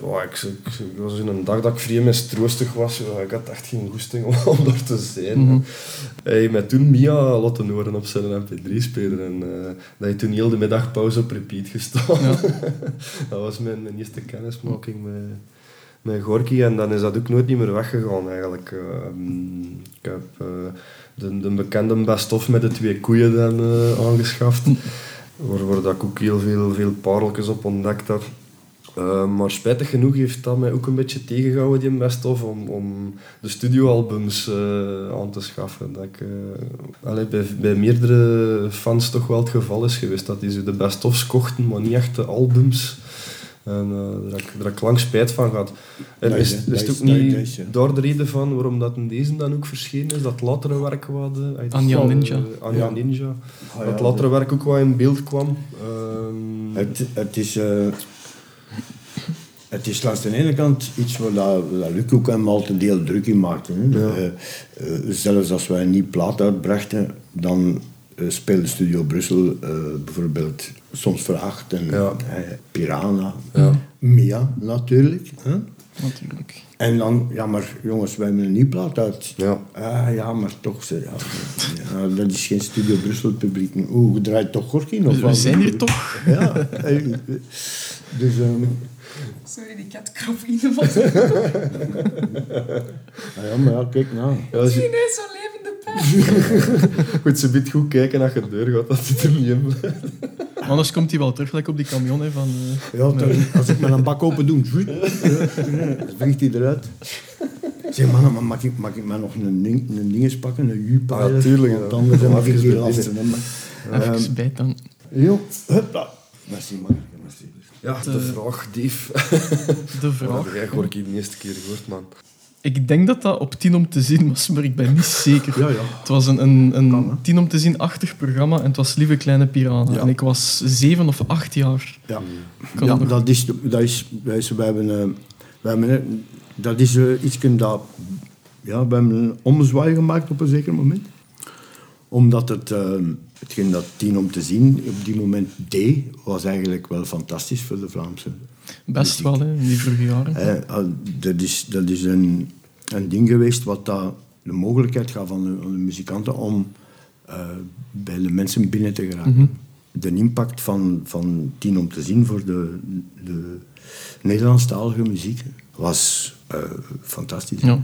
wow, ik, ik, ik was in een dag dat ik vrij mistroostig was. ik had echt geen goesting om, [laughs] om daar te zijn.
Mhm.
Hij heeft mij toen Mia laten horen op zijn mp3-speler. En eh, dat heeft toen heel de middagpauze op repeat gestaan.
Ja. [laughs]
dat was mijn, mijn eerste kennismaking met, met Gorky. En dan is dat ook nooit niet meer weggegaan eigenlijk. Ehm, ik heb de, de bekende best-of met de twee koeien dan aangeschaft. Waar, ik ook heel veel, veel pareltjes op ontdekt heb. Eh, maar spijtig genoeg heeft dat mij ook een beetje tegengehouden, die best-of, om, om de studioalbums eh, aan te schaffen. Dat ik, eh, bij, bij meerdere fans toch wel het geval is geweest dat die zo de best-ofs kochten, maar niet echt de albums. En eh, daar, heb ik, daar heb ik lang spijt van gehad. En is,
is-
het
is-
ook niet daar de reden van waarom dat in deze dan ook verschenen is, dat latere werk wat... eh,
Anja
eh,
Ninja.
Anja
Ja.
Ninja.
Ah,
dat latere werk ook wat in beeld kwam. Ehm,
Het, het is... eh, het is langs de ene kant iets waar dat, dat Luc ook hem altijd een deel druk in maakte. Hè.
Ja.
Zelfs als wij een nieuw plaat uitbrachten, dan eh, speelde Studio Brussel eh, bijvoorbeeld soms Verhacht en
Ja.
eh, Piranha.
Ja.
Mia natuurlijk. Hè.
Natuurlijk.
En dan, ja maar jongens, wij hebben een nieuw plaat uit.
Ja.
Ah, ja, maar toch, ze, ja, ja, dat is geen Studio Brussel publiek. Oeh, je draait toch Gorky nog?
We
wat?
zijn hier toch?
Ja. Dus, ehm,
Sorry, die kat krop in de [laughs]
ah ja, maar ja, kijk nou.
ja, als je,
Ineens zo'n pijp. [laughs]
goed, ze biedt goed kijken als je de deur gaat, dat zit er niet in.
Anders komt hij wel terug, like op die camion hè, van... eh,
Ja, dan, als ik mijn bak open doe, [laughs] vliegt hij eruit. Zeg, man, maar mag ik, mag ik maar nog een, ding, een dinges pakken, een U-pilot?
Ja, tuurlijk,
Want anders heb
Om
ik hier. Ehm,
Even bijt dan.
Jo, hupla. Merci, man. Merci.
Ja, de vraag, Dave.
De
Ja,
vraag.
jij Gorky de eerste keer gehoord, man.
Ik denk dat dat op 10 om te zien was, maar ik ben niet zeker.
Ja, ja.
Het was een, een,
Kan,
een 10 om te zien-achtig programma en het was Lieve Kleine Piranha.
Ja.
En ik was zeven of acht jaar.
Ja,
Kan
ja dat is, dat is, dat is, we hebben, eh, we hebben, eh, dat is uh, iets dat, ja, we hebben een ommezwaai gemaakt op een zeker moment. Omdat het, eh, hetgeen dat tien om te zien op die moment deed, was eigenlijk wel fantastisch voor de Vlaamse.
Best wel, hè, in die vroege jaren.
Ah, dat is, dat is een, een ding geweest wat dat de mogelijkheid gaf aan de, aan de muzikanten om eh, bij de mensen binnen te geraken. de impact van, van Tien om te zien voor de, de Nederlandstalige muziek was eh, fantastisch.
Ja.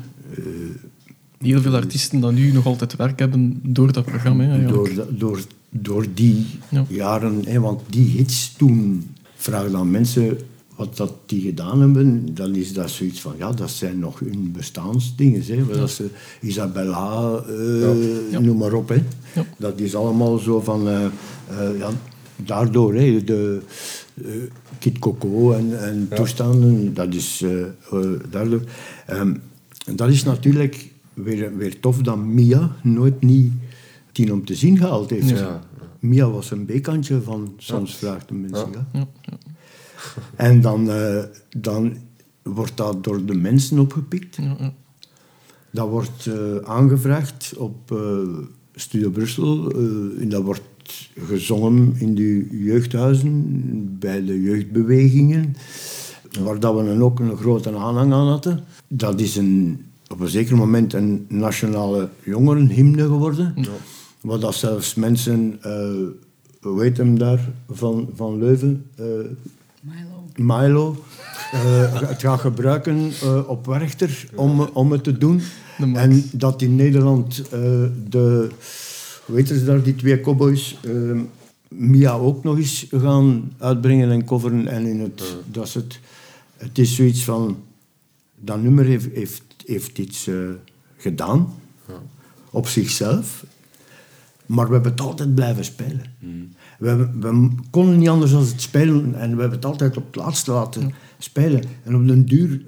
Heel veel artiesten die nu nog altijd werk hebben door dat programma. hè,
door, door, door die
Ja.
jaren, hè, want die hits toen, vraag dan mensen wat dat die gedaan hebben, dan is dat zoiets van, ja, dat zijn nog hun bestaansdingen. Hè. Dat ze Isabella, eh,
Ja.
noem maar op. Hè.
Ja.
Dat is allemaal zo van, eh, eh, ja, daardoor, hè, de eh, Kid Coco en, en toestanden, dat is eh, eh, daardoor. Ehm, dat is natuurlijk weer, weer tof dat Mia nooit niet tien om te zien gehaald heeft.
Ja.
Mia was een bekantje van Soms vraagt een mens. Ja.
Ja, ja,
En dan, eh, dan wordt dat door de mensen opgepikt.
ja, ja.
Dat wordt eh, aangevraagd op eh, Studio Brussel. en dat wordt gezongen in de jeugdhuizen, bij de jeugdbewegingen. Waar dat we dan ook een grote aanhang aan hadden. Dat is een, op een zeker moment een nationale jongerenhymne geworden. Waar dat zelfs mensen, eh hoe heet hem daar, van, van Leuven...
Milo.
Milo eh, het gaat gebruiken eh, op Werchter om, om het te doen. En dat in Nederland eh, de, hoe heet ze daar, die twee cowboys, Mia ook nog eens gaan uitbrengen en coveren. En in het, dat is het, het is zoiets van, dat nummer heeft, heeft, heeft iets gedaan op zichzelf. Maar we hebben het altijd blijven spelen. We, we konden niet anders dan het spelen en we hebben het altijd op het laatste laten spelen. En op den duur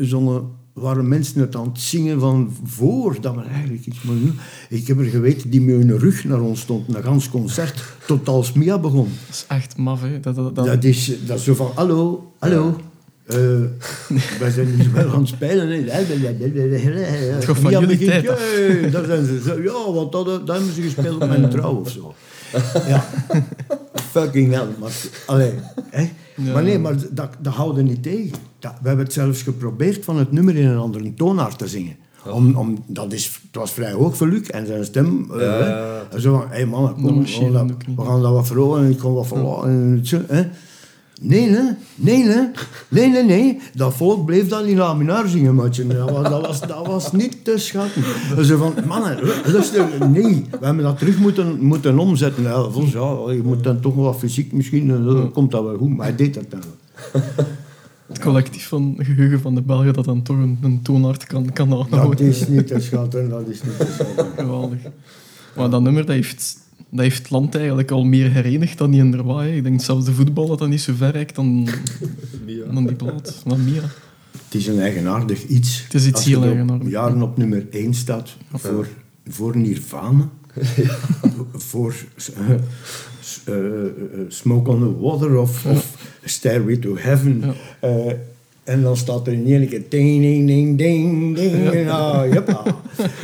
waren mensen het aan het zingen van voordat we eigenlijk iets moesten doen. Ik heb er geweten die met hun rug naar ons stond, een gans concert, tot als Mia begon.
Dat is echt maf, hè. Dat, dat, dat-
Dat is, dat is zo van, hallo, hallo. eh, [laughs] wij zijn hier wel aan het spelen. hè. Het
gaat van jullie tijd af.
daar zijn ze. Zo, Ja, want dat, dat hebben ze gespeeld op mijn [laughs] trouw of zo. Ja. [laughs] Fucking hell. Maar, allee, hè?
Ja.
maar nee, maar dat, dat houden niet tegen. Dat, we hebben het zelfs geprobeerd van het nummer in een andere toonaard te zingen. Om, om, dat is, het was vrij hoog voor Luc en zijn stem. eh,
Ja.
hè. En zo van, hé hey mannen, kom,
marcheerde
we gaan dat- we gaan dat wat verhogen en ik kan wat verlaten. Nee? Nee, hè? Nee, nee, nee. Dat volk bleef dan in laminaar zingen, maatje. Dat was, dat was, dat was niet te schatten. Ze van, mannen, luister, nee. We hebben dat terug moeten, moeten omzetten. Ja, volgens, ja, je moet dan toch wel wat fysiek misschien, en dan komt dat wel goed. Maar hij deed dat dan wel.
het collectief van geheugen van de Belgen dat dan toch een, een toonaard kan, kan
Dat
aanhouden.
is niet te schatten, dat is niet te schatten. [laughs]
Geweldig. Maar dat nummer dat heeft, dat heeft het land eigenlijk al meer herenigd dan die in Derwaai. Ik denk zelfs de voetbal dat dat niet zo ver reikt dan, [laughs] dan die plaat. Maar Mia.
Het is een eigenaardig iets.
Het is iets
Als je
heel
er op
eigenaardig.
jaren op nummer 1 staat voor, voor Nirvana. [laughs] voor eh, eh, eh, Smoke on the Water of, of Stairway to Heaven.
Ja.
Eh, en dan staat er in één keer ding, ding, ding, ding, ding. Ah, jeppa. [laughs]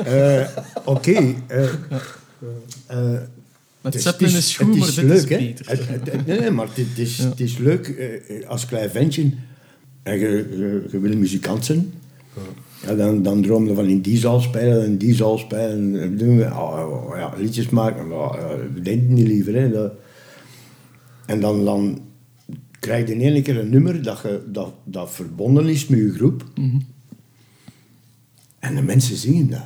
Eh, Oké. eh,
Met
het
Zeppelin is, goed,
het
maar dit
leuk,
is beter.
Het- het- het- nee, nee, maar het is,
Ja.
het is leuk eh, als klein ventje en je, je, je wil muzikant zijn. Ja, dan, dan droom je van in die zaal spelen en die zaal spelen. En doen we, oh, oh, ja, liedjes maken. Maar, uh, denk niet liever. Hè, dat. En dan, dan krijg je in één keer een nummer dat, je, dat, dat verbonden is met je groep. En de mensen zingen dat.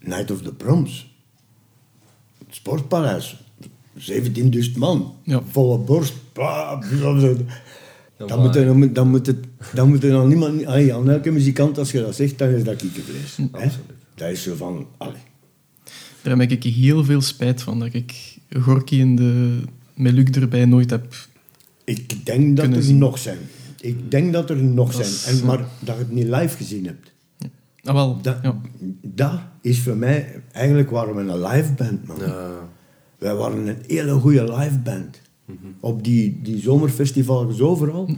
Night of the Proms. Het Sportpaleis. 17.000 man.
Ja.
Volle borst. Dan moet, er, dan, moet, het, dan moet er dan niemand... Allee, aan elke muzikant, als je dat zegt, dan is dat kikkervlees. hè? Dat is zo van... Allee.
Daar heb ik heel veel spijt van, dat ik Gorky en de met Luc erbij nooit heb...
Ik denk dat er
zien.
nog zijn. Ik denk dat er nog
Dat
zijn. En, maar dat je het niet live gezien hebt.
Ah, wel,
Dat,
ja.
dat is voor mij... Eigenlijk waren we een live band, man.
Ja.
Wij waren een hele goede live band. Op die, die zomerfestivals overal.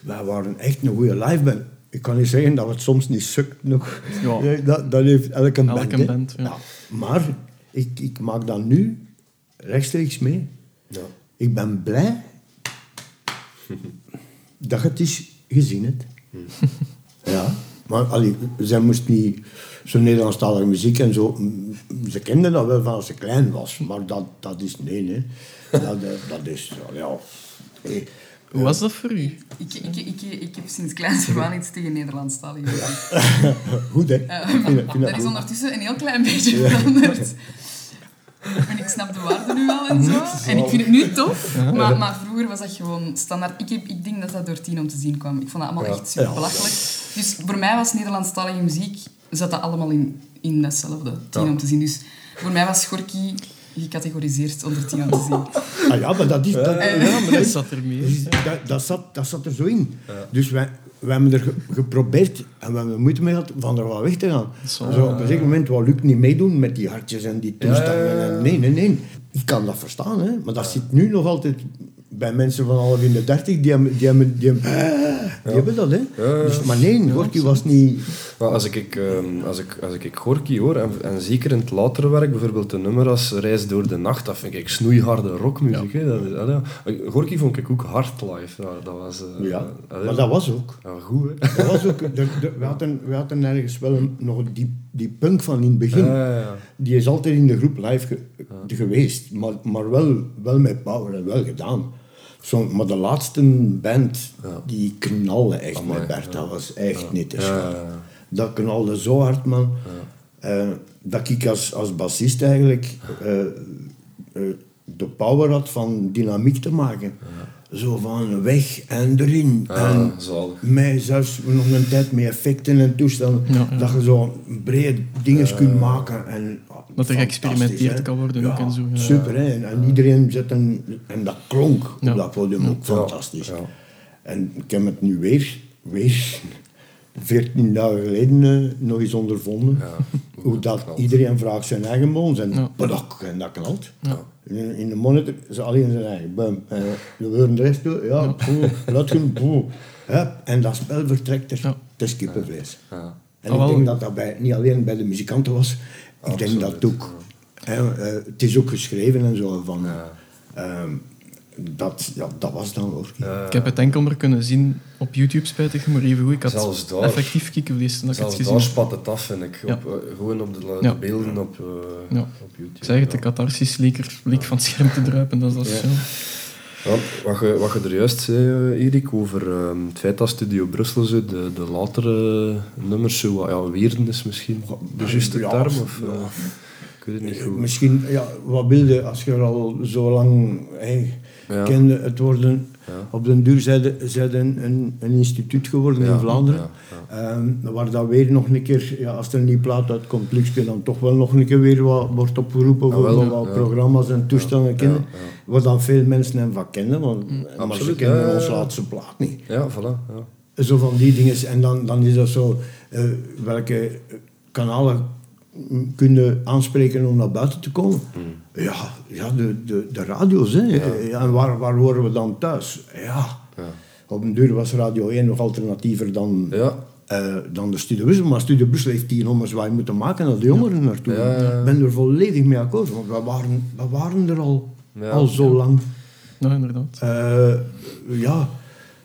Wij waren echt een goede live band. Ik kan niet zeggen dat het soms niet sukt nog.
Ja. [laughs]
Nee, Dat, dat heeft elke band.
Elke
hè.
band, ja.
Maar ik, ik maak dat nu rechtstreeks mee.
Ja.
Ik ben blij dat je het eens gezien hebt. Ja, maar allee, zij moest niet... zo Nederlandstalige muziek en zo. Ze kenden dat wel van als ze klein was, maar dat, dat is nee, nee. Dat, eh, dat is, ja. hey,
Hoe was dat voor u?
Ik, ik, ik, ik heb sinds kleins aan iets tegen Nederlandstalige muziek. [laughs]
Goed, hè?
Eh,
vind dat- vind dat
dat is ondertussen een heel klein beetje veranderd. En ik snap de waarde nu al en zo. En ik vind het nu tof. Maar, maar vroeger was dat gewoon standaard. Ik, heb, ik denk dat dat door tien om te zien kwam. Ik vond dat allemaal
Ja.
echt super belachelijk. Dus voor mij was Nederlandstalige muziek... Zat dat allemaal in, in datzelfde. Tien
Ja.
om te zien. Dus voor mij was Gorky gecategoriseerd onder tien om te zien. [laughs]
Ah ja, maar dat is... Dat,
Ja, maar dat zat er mee.
Dus dat, dat, zat, dat zat er zo in. Dus wij, wij hebben er ge- geprobeerd en we hebben er moeite mee gehad van er wat weg te gaan. Zo, op een zeker moment wou Luc niet meedoen met die hartjes en die toestanden.
Ja.
En nee, nee, nee. Ik kan dat verstaan, hè. maar dat zit nu nog altijd bij mensen van half in de dertig. Die hebben, die hebben, die hebben, die hebben dat, hè.
Ja.
Dus, maar nee, Gorky was niet...
Maar als ik, ehm, als ik, als ik, ik Gorky hoor, en, en zeker in het latere werk, bijvoorbeeld een nummer als Reis door de Nacht, dat vind ik snoeiharde rockmuziek. hè. Dat is, allee, ja. Gorky vond ik ook hard live. Ja, dat was... eh,
Ja,
allee,
maar dat was ook.
ja, goed, hè.
Dat was ook de, de- we, hadden, we hadden ergens wel een, nog die, die punk van in het begin.
Ja, ja, ja.
Die is altijd in de groep live ge- geweest, maar, maar wel, wel met power en wel gedaan. Zo, maar de laatste band,
Ja.
die knalde echt
Amai,
met Bert. Dat was echt niet te
Ja,
schaam. Dat knalde zo hard, man. Eh, dat ik als, als bassist eigenlijk eh, eh, de power had van dynamiek te maken. Zo van weg en erin.
Ja,
en mij zelfs nog een tijd met effecten en toestanden.
Ja, ja.
Dat je zo brede dingen kunt maken. En,
Dat er geëxperimenteerd kan worden ook en zo, ja.
Super, hè. En, en iedereen zet een... En dat klonk
Ja.
op dat podium ook
Ja,
fantastisch.
ja.
En ik heb het nu weer, weer 14 dagen geleden eh, nog eens ondervonden.
Ja, [laughs] hoe dat knalt.
iedereen vraagt zijn eigen boons en
Ja.
padok, en dat knalt.
Ja.
In, in de monitor is alleen zijn eigen bum. En we horen de rest toe, ja, laat hem, En dat spel vertrekt er.
Ja.
Het is kippenvlees.
Ja.
En
Ah,
ik
wel.
denk dat dat bij, niet alleen bij de muzikanten was, ik denk dat ook. hè, eh, het is ook geschreven en zo van.
Ja.
Dat, ja, dat was dan hoor.
Ja.
Ik heb het enkel maar kunnen zien op YouTube, spijtig, maar even goed. Ik had
Zelfs daar.
effectief kikkenvlees toen ik het
Zelfs
gezien
daar spat het af, vind ik.
Ja.
Op, eh, gewoon op de,
Ja.
beelden op, eh,
Ja.
op YouTube.
Ik zeg het, de catharsis leek, er, leek van het scherm te druipen. Dat is dat
Ja.
zo.
Ja, wat, je, wat je er juist zei, eh, Erik, over ehm, het feit dat Studio Brussel zo de, de latere nummers zo wat ja, weerden is misschien de juiste
Ja,
term? Of,
ja.
eh, ik weet het niet goed.
Misschien, ja, wat wilde als je er al zo lang hey,
Ja.
het worden.
Ja.
Op den duur zijn een, een, instituut geworden
Ja,
in Vlaanderen. Ehm, waar dat weer nog een keer, ja, als er een nieuw plaat uitkomt, Luxke, dan toch wel nog een keer weer wat wordt opgeroepen voor
Ah, wel,
wat programma's en toestanden kennen.
ja.
Waar dan veel mensen hem van kennen, want, maar ze kennen
ja, ja,
ons
ja.
laatste plaat niet.
Ja, voilà. Ja.
Zo van die dingen. En dan, dan is dat zo, eh, welke kanalen kunnen aanspreken om naar buiten te komen? Ja, ja de, de, de radio's. Hè. Ja. en waar, waar horen we dan thuis? Ja.
Ja.
Op een duur was Radio 1 nog alternatiever dan,
Ja.
eh, dan de Studio Brussel. Maar Studio Brussel heeft die ommezwaai moeten maken naar de jongeren naartoe. Ik ben er volledig mee akkoord. Want we waren, we waren er al,
Ja.
al zo lang.
Ja, inderdaad.
Eh, ja.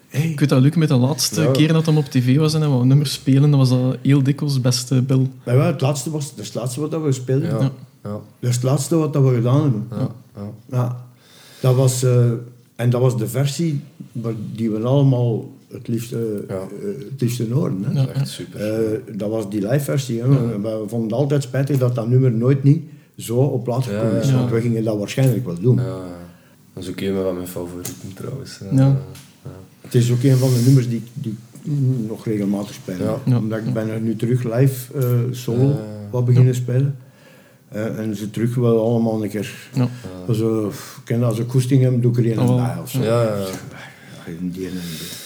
Hey.
Ik weet dat Luc met de laatste
Ja.
keer dat hij op tv was en hij wou nummers spelen, dat was dat heel dikwijls beste Bill.
Ja, het laatste was het laatste wat we speelden.
Ja.
Ja.
Ja.
Dat is het laatste wat dat we gedaan hebben.
Ja. Ja.
Ja. Dat was, eh, en dat was de versie waar- die we allemaal het liefste,
Ja.
eh, het liefste horen. Hè.
Ja.
Dat is echt super.
Eh, dat was die live versie. Hè. We, we vonden het altijd spijtig dat dat nummer nooit niet zo op plaats
Ja,
gekomen is.
ja.
Want we gingen dat waarschijnlijk wel doen.
Ja, ja. Dat is ook een van mijn favorieten trouwens.
Ja.
Het is ook een van de nummers die, die ik nog regelmatig speel.
Ja.
Ja.
Omdat ik ben er nu terug live eh, solo
Ja.
wat beginnen spelen. Eh, en ze terug wel allemaal een keer.
Ja.
Also, ken als ik koesting heb, doe ik er een
Oh,
bij of zo.
Ja,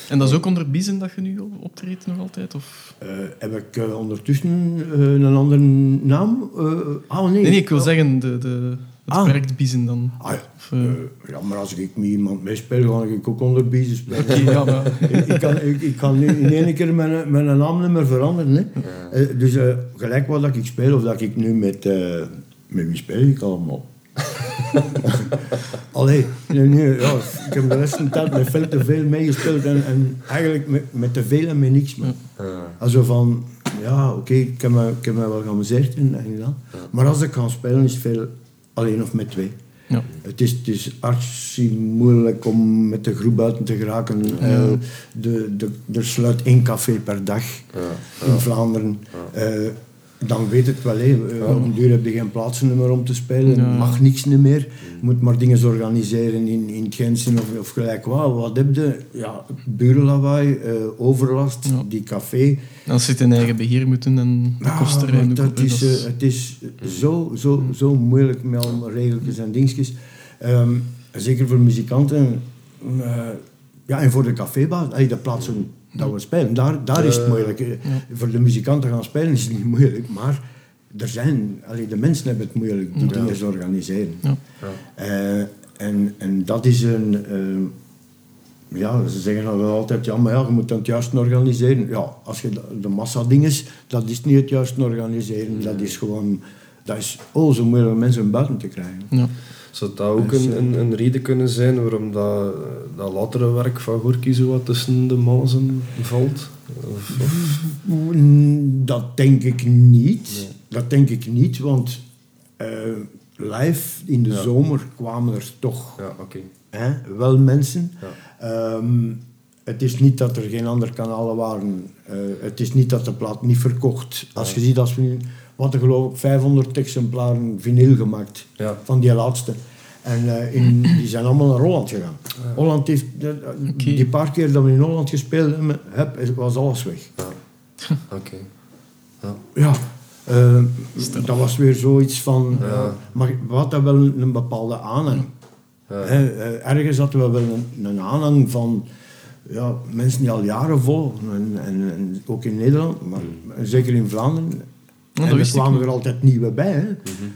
en
dat is ook onder Biezen dat je nu optreedt nog altijd? Of?
Eh, heb ik eh, ondertussen eh, een andere naam? Eh, ah, nee.
Nee, nee, ik wil zeggen, de, de, het
Ah.
project Biezen dan.
Ah, ja.
Of, eh,
Eh, ja, maar als ik met iemand meespeel, ga ik ook onder biezen spelen. [laughs]
ja, maar,
ik, ik kan, ik, ik kan in één keer mijn, mijn naamnummer veranderen. Hè. Eh, dus eh, gelijk wat dat ik speel, of dat ik nu met... eh, met wie speel ik allemaal? [laughs] Allee, nee, nee, ja, ik heb de rest van de tijd met veel te veel meegespeeld en, en eigenlijk met, met te veel en met niks. Man.
Ja.
Also van, ja, oké, ik, heb me, ik heb me wel geamuseerd en, en gedaan. Maar als ik ga spelen, is het veel alleen of met twee.
Ja.
Het is, het is archi moeilijk om met de groep buiten te geraken. Eh, de, de, er sluit één café per dag in Vlaanderen. Dan weet het wel. Eh, op een duur heb je geen plaatsnummer om te spelen.
Ja.
mag niks niet meer. Je moet maar dingen organiseren in, in het Gentsen of, of gelijk wat. Wat heb je? Ja, burenlawaai, eh, overlast,
Ja.
die café.
Als ze het in eigen beheer moeten en de
Ja,
kosten
maar
ook
dat is,
dat
eh, het is zo, zo, zo moeilijk met allemaal regeltjes en dingetjes. Ehm, zeker voor muzikanten. eh, ja, en voor de cafébaas, allee, de plaatsen dat we spelen, daar, daar is het moeilijk. Eh, Voor de muzikanten gaan spelen is het niet moeilijk, maar er zijn, allee, de mensen hebben het moeilijk die dingen te organiseren.
Ja.
Eh, en, en dat is een... eh, ja, ze zeggen altijd, ja, maar ja, je moet dan het juist organiseren. Ja, als je de, massa dingen, dat is niet het juist organiseren. Dat is gewoon... Dat is oh, zo moeilijk om mensen buiten te krijgen.
Ja.
Zou dat ook een, een, een reden kunnen zijn waarom dat, dat latere werk van Gorky zo wat tussen de mazen valt? Of, of-
Mm, Dat denk ik niet. Dat denk ik niet, want eh, live in de
Ja.
zomer kwamen er toch
ja,
hè, wel mensen.
Ja.
Ehm, het is niet dat er geen andere kanalen waren. Eh, het is niet dat de plaat niet verkocht. Als je ziet, als we nu, wat er geloof ik 500 exemplaren vinyl gemaakt
Ja.
van die laatste. En eh, in, die zijn allemaal naar Holland gegaan. Holland heeft, eh, die paar keer dat we in Holland gespeeld hebben, heb, was alles weg.
Oké. Ja.
Ja, eh, dat was weer zoiets van...
Ja.
ja, maar we hadden wel een bepaalde aanhang.
Ja.
Eh, ergens hadden we wel een, een aanhang van ja, mensen die al jaren volgen. En, en, en ook in Nederland, maar zeker in Vlaanderen.
Dat
en er kwamen
niet.
er altijd nieuwe bij. Hè.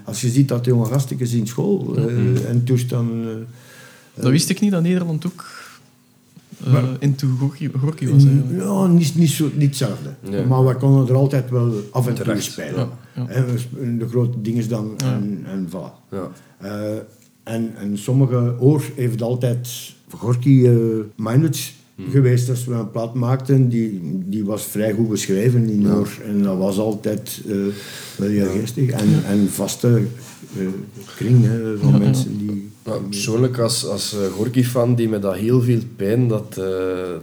Als je ziet dat de jonge gastjes in school eh, en toestanden... eh,
Dat wist ik niet, dat Nederland ook uh,
Maar-
into was eigenlijk.
Ja, niet, niet, zo, niet hetzelfde.
Nee.
Maar we konden er altijd wel af en toe
Terecht,
spelen.
ja, ja.
En we sp- de grote dingen dan
Ja.
en, en voilà.
Ja.
Eh, en, en sommige oor heeft altijd Gorky Minutes geweest als we een plaat maakten. Die, die was vrij goed geschreven in oor. En dat was altijd eh, wel heel geestig. En, en vaste eh, kring hè, van
Ja, ja.
mensen die...
Nou, persoonlijk als, als eh, Gorky-fan die me dat heel veel pijn dat eh,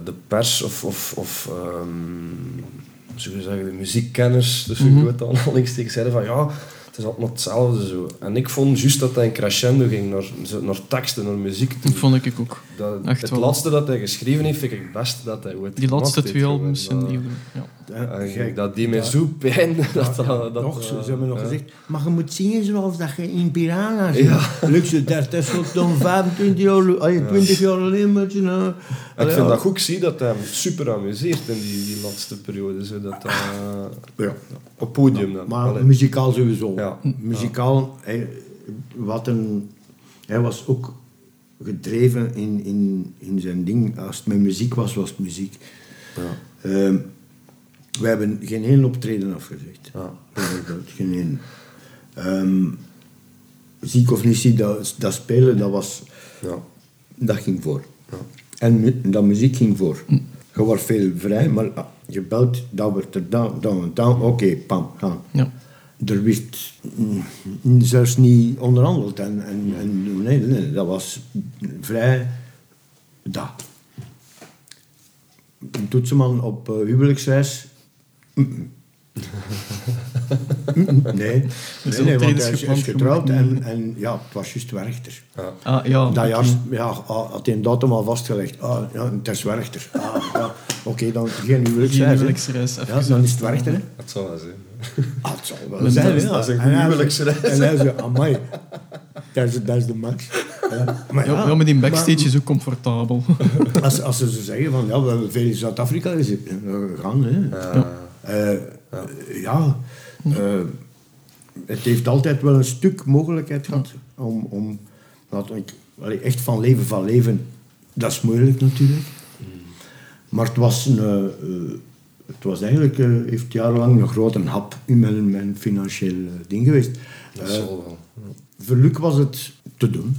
de pers of, of, of ehm, zo zeggen, de muziekkenners, dus ik weet het aanhalingstekens, [laughs] zeiden van ja, het is allemaal hetzelfde zo. En ik vond juist dat hij een crescendo ging naar, zo- naar teksten, naar muziek. toe.
Dat vond ik ook.
Dat,
Echt
het
wel.
laatste dat hij geschreven heeft, vind ik het best dat hij ooit
Die laatste twee albums
Dat-
zijn die... Ja.
eh,
en
gek,
dat die mij zo pijn [laughs] dat
Ja,
dat... dat
nog, ze,
eh,
ze hebben nog
ja.
gezegd, maar je moet zingen zoals dat je in Piranha zingt. Luxe, dat is zo dan [laughs] 25 jaar, allee, 20 jaar alleen met je... nou.
Ik vind
ja.
dat goed zie dat hij hem super amuseert in die, die laatste periode. Zo, dat, dat,
Ja.
op podium dan.
Maar
Allee.
muzikaal sowieso.
Ja.
Muzikaal, hij, wat een, hij was ook gedreven in, in, in zijn ding. Als het met muziek was, was het muziek.
Ja.
Ehm, we hebben geen één optreden afgezegd.
Ja.
Geen één. Ehm, ziek of niet ziek, dat, dat spelen, dat, was,
Ja.
dat ging voor.
Ja.
En mu- dat muziek ging voor. Je was veel vrij, maar ah, je belt, dat wordt er dan, dan, dan, oké, pam, gaan.
Ja.
Er werd mm, zelfs niet onderhandeld. En, en, en nee, nee, dat was vrij dat. Een toetsenman op uh, huwelijksreis. Mm-mm. Mm-mm, nee, [laughs]
Dus
nee, nee, want hij is, getrouwd en, en ja, het was juist Werchter.
Ah, ja.
Dat jaar ja, had hij een datum al vastgelegd. Ah, ja, het is Werchter. Ah, ja. Oké, dan geen
Geen
huwelijksreis.
huwelijksreis.
Ja, dan is het Werchter. hè.
Dat zal wel zijn.
Ah, het zal wel
Dat
zijn, ja.
dat is een huwelijksreis.
En hij zei, amai, dat is, dat is de max. Ja, maar
Ja,
ja,
ja, maar die backstage is ook comfortabel. [laughs]
als, als ze zo zeggen van, ja, we hebben veel in Zuid-Afrika gaan, hè. Eh, ja, eh, het heeft altijd wel een stuk mogelijkheid gehad om, om we- allee, echt van leven van leven, dat is moeilijk natuurlijk. Maar het was, een, eh, eh, het was eigenlijk, eh, heeft jarenlang een grote hap in mijn, mijn financieel ding geweest.
Dat zal wel.
voor Luc was het te doen.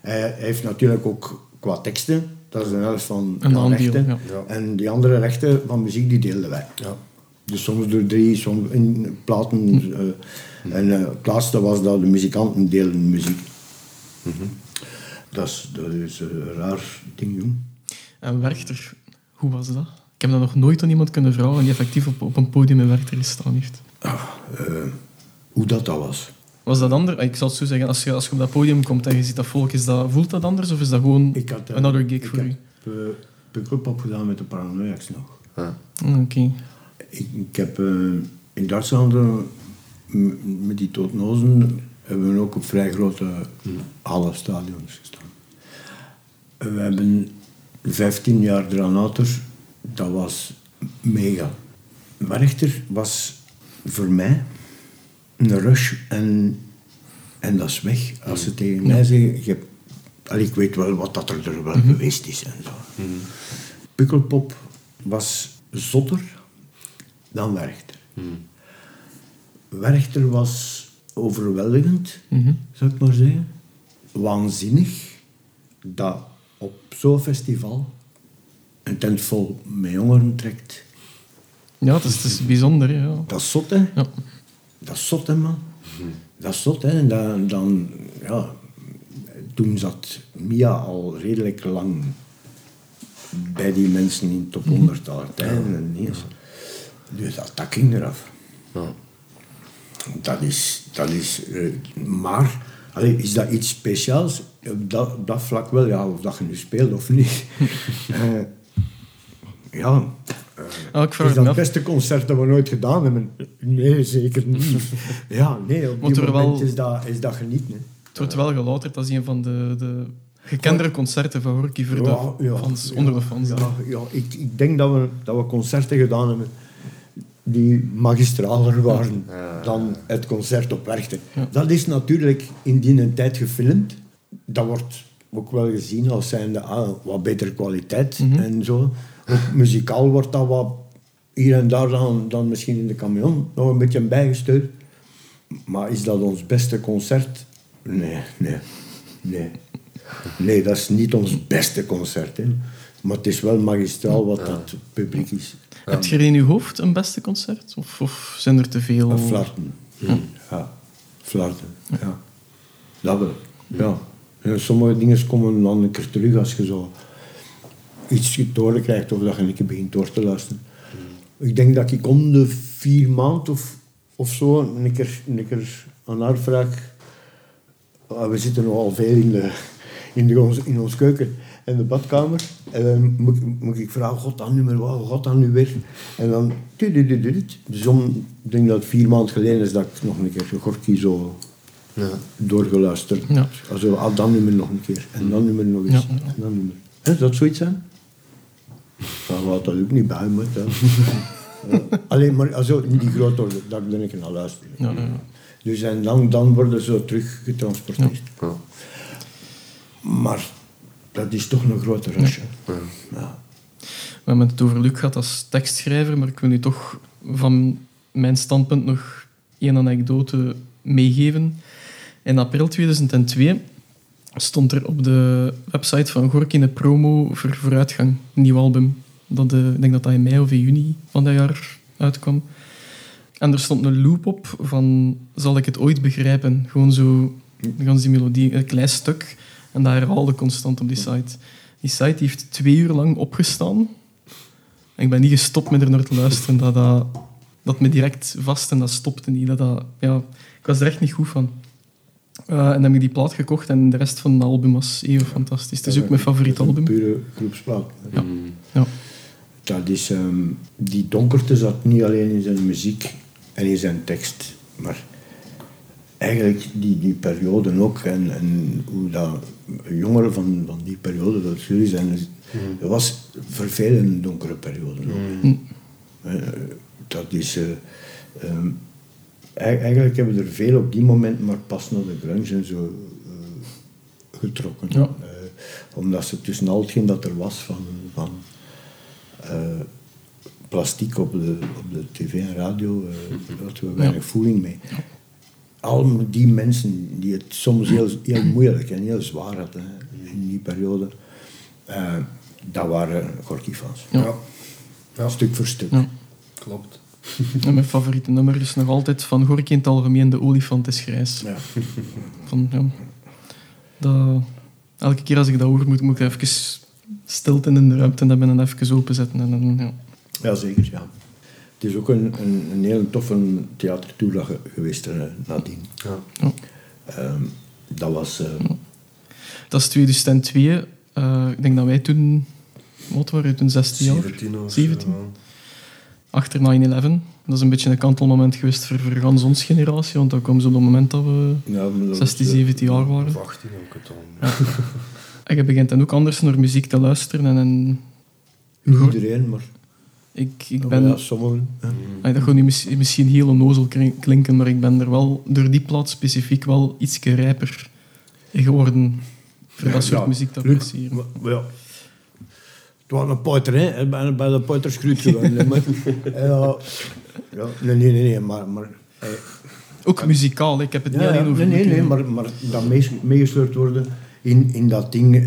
Hij, hij heeft natuurlijk ook qua teksten, dat is een helft van
aandeel,
rechten.
ja.
En die andere rechten van muziek, die deelden wij.
Ja.
Dus soms door drie, soms in platen. eh, en het laatste was dat de muzikanten deelden muziek. Dat is, dat is een raar ding, jong.
En Werchter, hoe was dat? Ik heb dat nog nooit aan iemand kunnen vragen die effectief op, op een podium in Werchter gestaan heeft.
Ah, eh, hoe dat dat was.
Was dat anders? Ik zal het zo zeggen, als je, als je op dat podium komt en je ziet dat volk, is dat, voelt dat anders of is dat gewoon
Ik had, eh,
another gig
ik
voor
heb,
u?
eh, Pukkelpop gedaan met de Paranoiacs nog.
Ah, Oké.
Ik, ik heb eh, in Duitsland met die Tootnozen hebben we ook op vrij grote hallen stadions gestaan. We hebben 15 jaar eraan later, dat was mega. Werchter was voor mij een rush en, en dat is weg. Als ze tegen mij zeggen, je allee, ik weet wel wat dat er wel geweest is en zo. Pukkelpop was zotter dan Werchter. Werchter was overweldigend,
Mhm.
zou ik maar zeggen. Waanzinnig dat op zo'n festival een tent vol met jongeren trekt.
Ja, het is, bijzonder. Ja.
Dat is zot, hè?
Ja.
Dat is zot, hè, man. Dat is zot, hè. En dan, dan, ja, toen zat Mia al redelijk lang bij die mensen in top 100 aller tijden. En eens. Dus dat, dat ging eraf.
Ja.
Dat is... Dat is eh, maar, allee, is dat iets speciaals? Op dat, op dat vlak wel, ja. Of dat je nu speelt of niet. [laughs] Eh, ja...
Ik vraag
Is dat het beste concert dat we nooit gedaan hebben? Nee, zeker niet. [laughs] Ja, nee, op
Moet
die moment
wel-
is, dat, is dat genieten. Hè.
Het wordt wel gelouterd als een van de, de gekendere concerten van Horky voor de fans, onder de fans.
Ja, ja, ik, ik denk dat we, dat we concerten gedaan hebben die magistraler waren dan het concert op Werchter.
Ja.
Dat is natuurlijk in die tijd gefilmd. Dat wordt ook wel gezien als zijnde ah, wat betere kwaliteit
Mhm.
en zo. Ook muzikaal wordt dat wat hier en daar dan, dan misschien in de camion nog een beetje bijgestuurd. Maar is dat ons beste concert? Nee, nee, nee. Nee, dat is niet ons beste concert. Hè. Maar het is wel magistraal wat dat publiek is.
Heb je er in je hoofd een beste concert? Of, of zijn er te veel?
En flarten. Ja, flarten. Ja. Dat wel. Ja. En sommige dingen komen dan een keer terug als je zo iets te horen krijgt of dat je een keer begint door te luisteren. Ik denk dat ik om de vier maanden of, of zo een keer, een keer aan haar vraag... Ah, We zitten nogal veel in, de, in, de, in ons keuken en de badkamer. En dan moet, moet ik vragen, god dan nu maar wat, god dan nu weer. En dan... Dus om, ik denk dat het vier maanden geleden is dat ik nog een keer Gorky zo
Ja.
doorgeluisterd.
Ja.
Also, ah, dan nummer nog een keer. En dan nummer nog eens.
Ja.
En dan nummer. Dat zoiets zijn? Dan gaat dat ook niet bij me. Ja. [laughs] Alleen maar also, in die grote orde, dat ik er een keer naar luister.
Ja, ja, ja.
Dus en dan, dan worden ze terug getransporteerd.
Ja.
Maar dat is toch een grote rush. Ja.
We hebben het over Luc gehad als tekstschrijver, maar ik wil nu toch van mijn standpunt nog één anekdote meegeven. In april 2002 stond er op de website van Gorky een promo voor Vooruitgang, een nieuw album. Dat, eh, ik denk dat dat in mei of in juni van dat jaar uitkwam. En er stond een loop op van Zal ik het ooit begrijpen? Gewoon zo, die melodie, een klein stuk. En dat herhaalde constant op die site. Die site heeft twee uur lang opgestaan. En ik ben niet gestopt met er naar te luisteren. Dat, dat, dat me direct vast en dat stopte niet. Dat, dat, ja, ik was er echt niet goed van. Eh, en dan heb ik die plaat gekocht en de rest van het album was even fantastisch. Het is ook mijn favoriet album.
Pure groepsplaat.
Ja. Ja.
Dat is, ehm, die donkerte zat niet alleen in zijn muziek en in zijn tekst, maar eigenlijk die, die periode ook en, en hoe dat jongeren van, van die periode, dat jullie zijn, het was een donkere periode ook. Eh, dat is, eh, ehm, eigenlijk hebben er veel op die moment maar pas naar de grunge en zo eh, getrokken.
Ja.
Eh, omdat ze tussen al hetgeen dat er was van, van eh, plastiek op de, op de tv en radio, daar hadden we weinig voeling mee. Al die mensen die het soms heel, heel moeilijk en heel zwaar hadden in die periode, eh, dat waren Gorky-fans.
Ja.
Ja.
Stuk voor stuk.
Ja.
Klopt. [laughs]
En mijn favoriete nummer is nog altijd van Gorky in het algemeen, De olifant is grijs.
Ja. [laughs]
Van, ja, dat, elke keer als ik dat hoor, moet, moet ik even stilte in de ruimte hebben en even openzetten. En, en, ja.
ja, zeker. Ja. Het is ook een, een, een hele toffe theatertour ge- geweest uh, nadien.
Ja.
Ehm, dat was... eh,
Dat is 2002. eh, ik denk dat wij toen... Wat waren we toen? 16 jaar?
17 of
17.
Ja.
Achter 9-11. Dat is een beetje een kantelmoment geweest voor, voor gans ons generatie, want dat kwam zo op het moment dat we
ja, maar dat
16,
was, eh,
17 jaar waren.
Of 18 ook het al.
En je begint dan ook anders naar muziek te luisteren. En, en
Niet iedereen, maar...
ik, ik ben...
ja, sommigen.
Ay, dat gaat nu mis- misschien heel onnozel klinken, maar ik ben er wel door die plaats specifiek wel iets rijper in geworden voor dat soort
Ja,
muziek te appreciëren.
Maar, maar ja. Het was een poiter, hè. Ik ben bij de hè, maar- [laughs] ja, ja, nee, nee, nee, maar... maar eh,
Ook muzikaal, ik heb het niet alleen over
nee, nee, nee, maar, maar dat meegesleurd worden in, in dat ding... eh,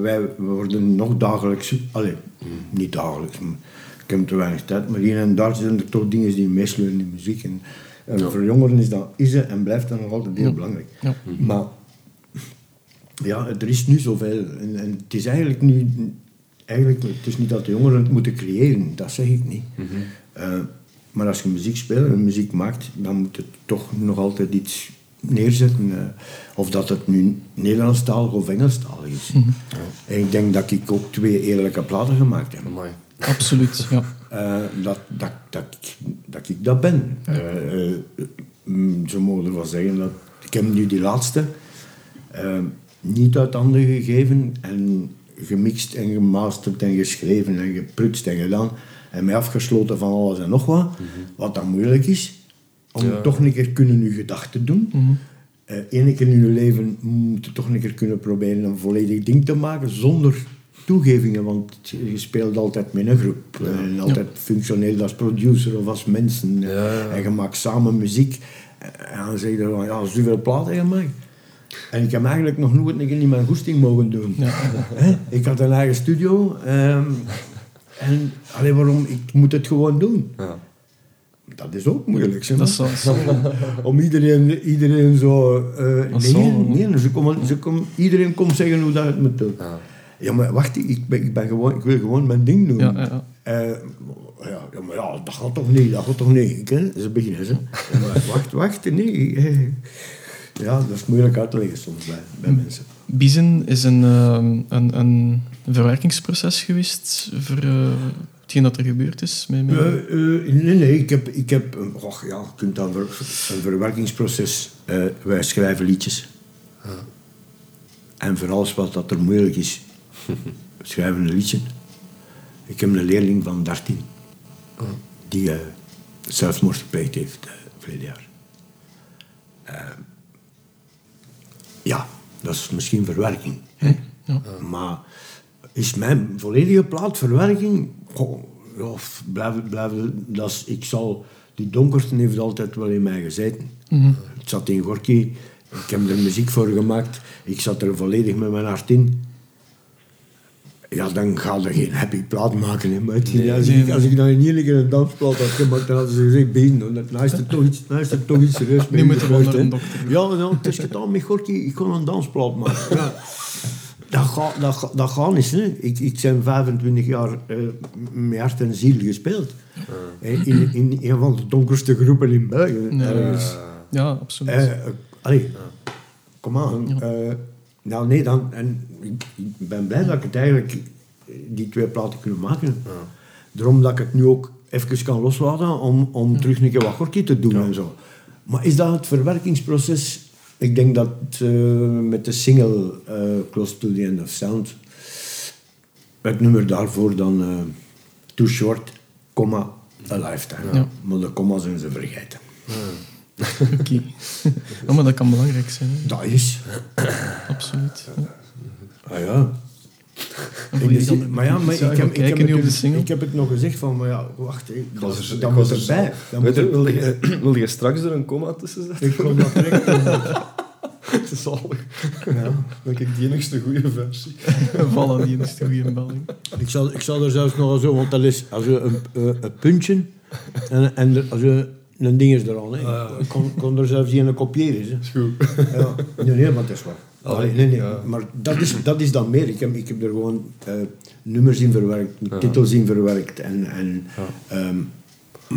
wij we worden nog dagelijks... Allee, niet dagelijks, maar ik heb te weinig tijd, maar hier en daar zijn er toch dingen die meesleuren in muziek. En, en voor jongeren is dat is het en blijft dat nog altijd heel
Ja.
belangrijk.
Ja.
Maar ja, er is nu zoveel. En, en het is eigenlijk nu... Eigenlijk, het is niet dat de jongeren het moeten creëren, dat zeg ik niet. Eh, maar als je muziek speelt en muziek maakt, dan moet het toch nog altijd iets neerzetten. eh, of dat het nu Nederlandstalig of Engelstalig is. En ik denk dat ik ook twee eerlijke platen gemaakt heb.
Amai.
Absoluut, ja.
Eh, dat, dat, dat, ik- dat ik dat ben. Eh, eh, mm, ze mogen ervan zeggen dat... Ik heb nu die laatste niet uit handen gegeven en gemixt en gemasterd en geschreven en geprutst en gedaan en mij afgesloten van alles en nog wat. Wat dan moeilijk is, om
Ja.
toch een keer kunnen je gedachten doen. Eh Eén keer in je leven moet je toch een keer kunnen proberen een volledig ding te maken zonder toegevingen, want je speelt altijd met een groep. En altijd functioneel als producer of als mensen.
Ja.
En je maakt samen muziek. En dan zeg je van, ja, zoveel platen gemaakt. En ik heb eigenlijk nog nooit een keer in mijn goesting mogen doen. Hè? Ik had een eigen studio. ehm, en alleen waarom? Ik moet het gewoon doen.
Ja.
Dat is ook moeilijk. Zeg
Dat
maar.
zal, zal- [laughs]
Om iedereen, iedereen zo... eh,
Dat
nee, nee ze komen, ze komen, iedereen komt zeggen hoe dat het moet doen.
Ja.
Ja, maar wacht, ik, ben, ik, ben gewoon, ik wil gewoon mijn ding doen.
Ja, ja, ja.
Eh, ja, ja, maar ja, dat gaat toch niet, dat gaat toch niet. Ik, hè? Ze beginnen, ze. Ja, maar wacht, wacht, nee. Ja, dat is moeilijk uit te leggen soms bij, bij mensen.
Biezen is een, ehm, een, een verwerkingsproces geweest voor hetgeen dat er gebeurd is. Met, met-
Eh, eh, nee, nee, ik heb... Ik heb och, ja, je kunt dat ver- een verwerkingsproces... eh, wij schrijven liedjes. En voor alles wat dat er moeilijk is, [laughs] we schrijven een liedje. Ik heb een leerling van 13 die eh, zelfmoord gepleegd heeft uh, verleden jaar. Ja, dat is misschien verwerking. Hè?
Ja.
Maar is mijn volledige plaat verwerking? Goh, ja, blijf, blijf, dat is, ik zal, die donkerste heeft altijd wel in mij gezeten. Het zat in Gorky, ik heb er muziek voor gemaakt, ik zat er volledig met mijn hart in. Ja, dan ga je geen happy plaat maken. Hè. Maar het- als, ik, als ik dan in één keer een dansplaat had gemaakt, dan hadden ze gezegd, bezig, dan is er toch iets, dan is er toch iets serieus mee
Nu
gebeurd,
naar een dokter.
Ja, nou, het is gedaan met Gorky, ik kon een dansplaat maken. Ja. Dat gaat dat, ga- dat gaat niet. Hè. Ik, ik ben 25 jaar eh, met hart en ziel gespeeld. Hè, In, in een van de donkerste groepen in België.
Ja.
ergens.
ja, absoluut.
Eh, allee, kom aan. Eh, nou nee, dan, en ik, ik ben blij dat ik het eigenlijk eh, die twee platen kunnen maken. Daarom dat ik het nu ook even kan loslaten om, om terug een keer wat gorky te doen en zo. Maar is dat het verwerkingsproces? Ik denk dat eh, met de single eh, Close to the End of Sound het nummer daarvoor dan eh, Too Short, comma, A Lifetime.
Ja.
Maar de comma zijn ze vergeten.
Oké. [laughs] Ja, maar dat kan belangrijk zijn, hè.
Dat is.
absoluut. Ja.
Ah ja. Ik
die
maar ja, maar
Ja,
ik, heb, ik, heb het,
single.
ik heb het nog gezegd van, maar ja, wacht, hè, dat,
was er-
dat
ik was er
erbij.
Weet wil, je, [clears throat] wil je straks er een comma tussen zetten?
Ik kon dat direct [laughs]
Het is zalig. Ja. Dan kijk die enigste goede versie. [laughs]
Vallen die de goede belling.
ik, zal, ik zal er zelfs nog zo, want dat is als je een, eh, een puntje En, en er, als je, een ding is er al, hè. Ik kon, kon er zelfs een kopiëren. Hè.
Is goed.
Ja. Nee, nee, maar dat is waar.
Allee,
nee, nee.
ja.
Maar dat is, dat is dan meer. Ik heb, ik heb er gewoon eh, nummers in verwerkt, titels in verwerkt. En, en, ehm,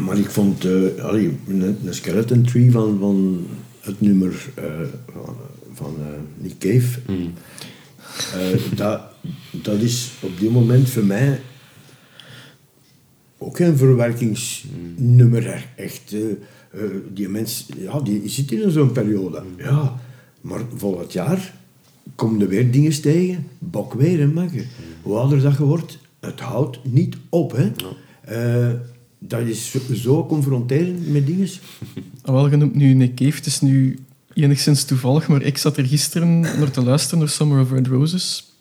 maar ik vond eh, allee, een, een skeleton tree van, van het nummer eh, van, van Nick Cave. Eh, dat, dat is op dit moment voor mij ook een verwerkingsnummer. echt- die mens ja, die zit in zo'n periode. Ja, maar volgend jaar komen er weer dingen tegen. Bok weer en makken. Hoe ouder dat je wordt, het houdt niet op. Hè? Eh, dat is zo, confronterend met dingen.
Ah, Wel genoemd nu Nick Cave. Het is nu enigszins toevallig, maar ik zat er gisteren naar te luisteren naar Summer of Red Roses.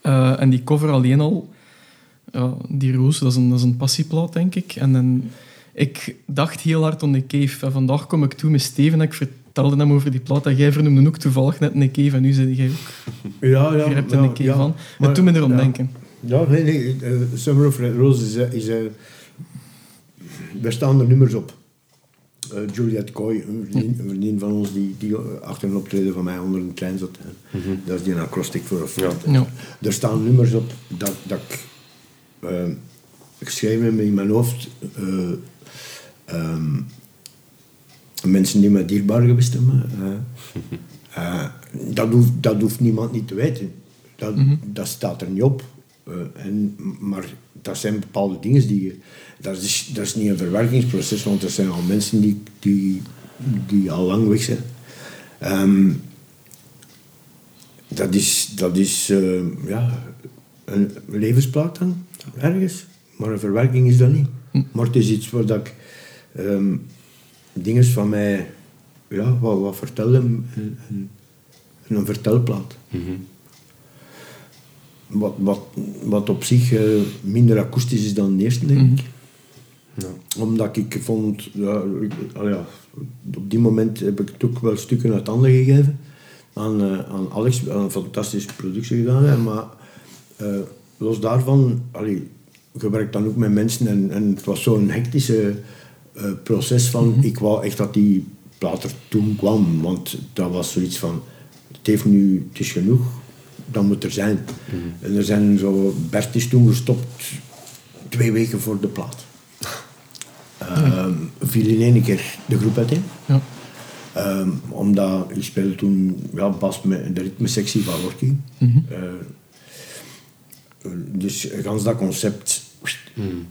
Eh, en die cover alleen al, ja, die roos, dat is, een, dat is een passieplaat, denk ik. En, dan ik dacht heel hard aan Nick Cave. En vandaag kom ik toe met Steven en ik vertelde hem over die plaat. En jij vernoemde ook toevallig net Nick Cave. En nu zei jij ook,
Ja, ja.
je hebt er
ja,
Cave
ja.
van.
Maar-
Dat doet me erom
ja.
denken.
Ja, nee, nee. eh, Summer of Red Roses is... eh, is daar staan er nummers op. Eh, Juliette Coy, een vriendin, een vriendin van ons die, die achter een optreden van mij onder een trein zat. hè. Dat is die acrostic voor of
Ja.
Ja.
Er staan nummers op dat, dat ik geschreven heb in mijn hoofd. ehm, mensen die mij dierbaar geweest hebben. eh, eh, dat, hoeft, dat hoeft niemand niet te weten. Dat, dat staat er niet op. Eh, en, maar dat zijn bepaalde dingen die je... Dat is, dat is niet een verwerkingsproces, want er zijn al mensen die, die, die al lang weg zijn. Ehm, dat is, dat is ja, een levensplaat dan, ergens. Maar een verwerking is dat niet. Maar het is iets waar dat ik ehm dingen van mij ja, wat, wat vertel en, en, en een vertelplaat. Wat, wat, wat op zich eh, minder akoestisch is dan de eerste, denk ik. Omdat ik vond, ja, ik, ja, op die moment heb ik het ook wel stukken uit handen gegeven aan, eh, aan Alex, aan een fantastische productie gedaan. Hè, maar eh, los daarvan, allee, je werkt dan ook met mensen en, en het was zo'n hectische eh, proces van, ik wou echt dat die plaat er toen kwam, want dat was zoiets van, het heeft nu, het is genoeg, dat moet er zijn. En er zijn zo, Bert is toen gestopt twee weken voor de plaat. Ehm viel in één keer de groep uiteen.
Ja.
Ehm, omdat ik speelde toen ja, bas met de ritmesectie van Working. Eh, dus gans dat concept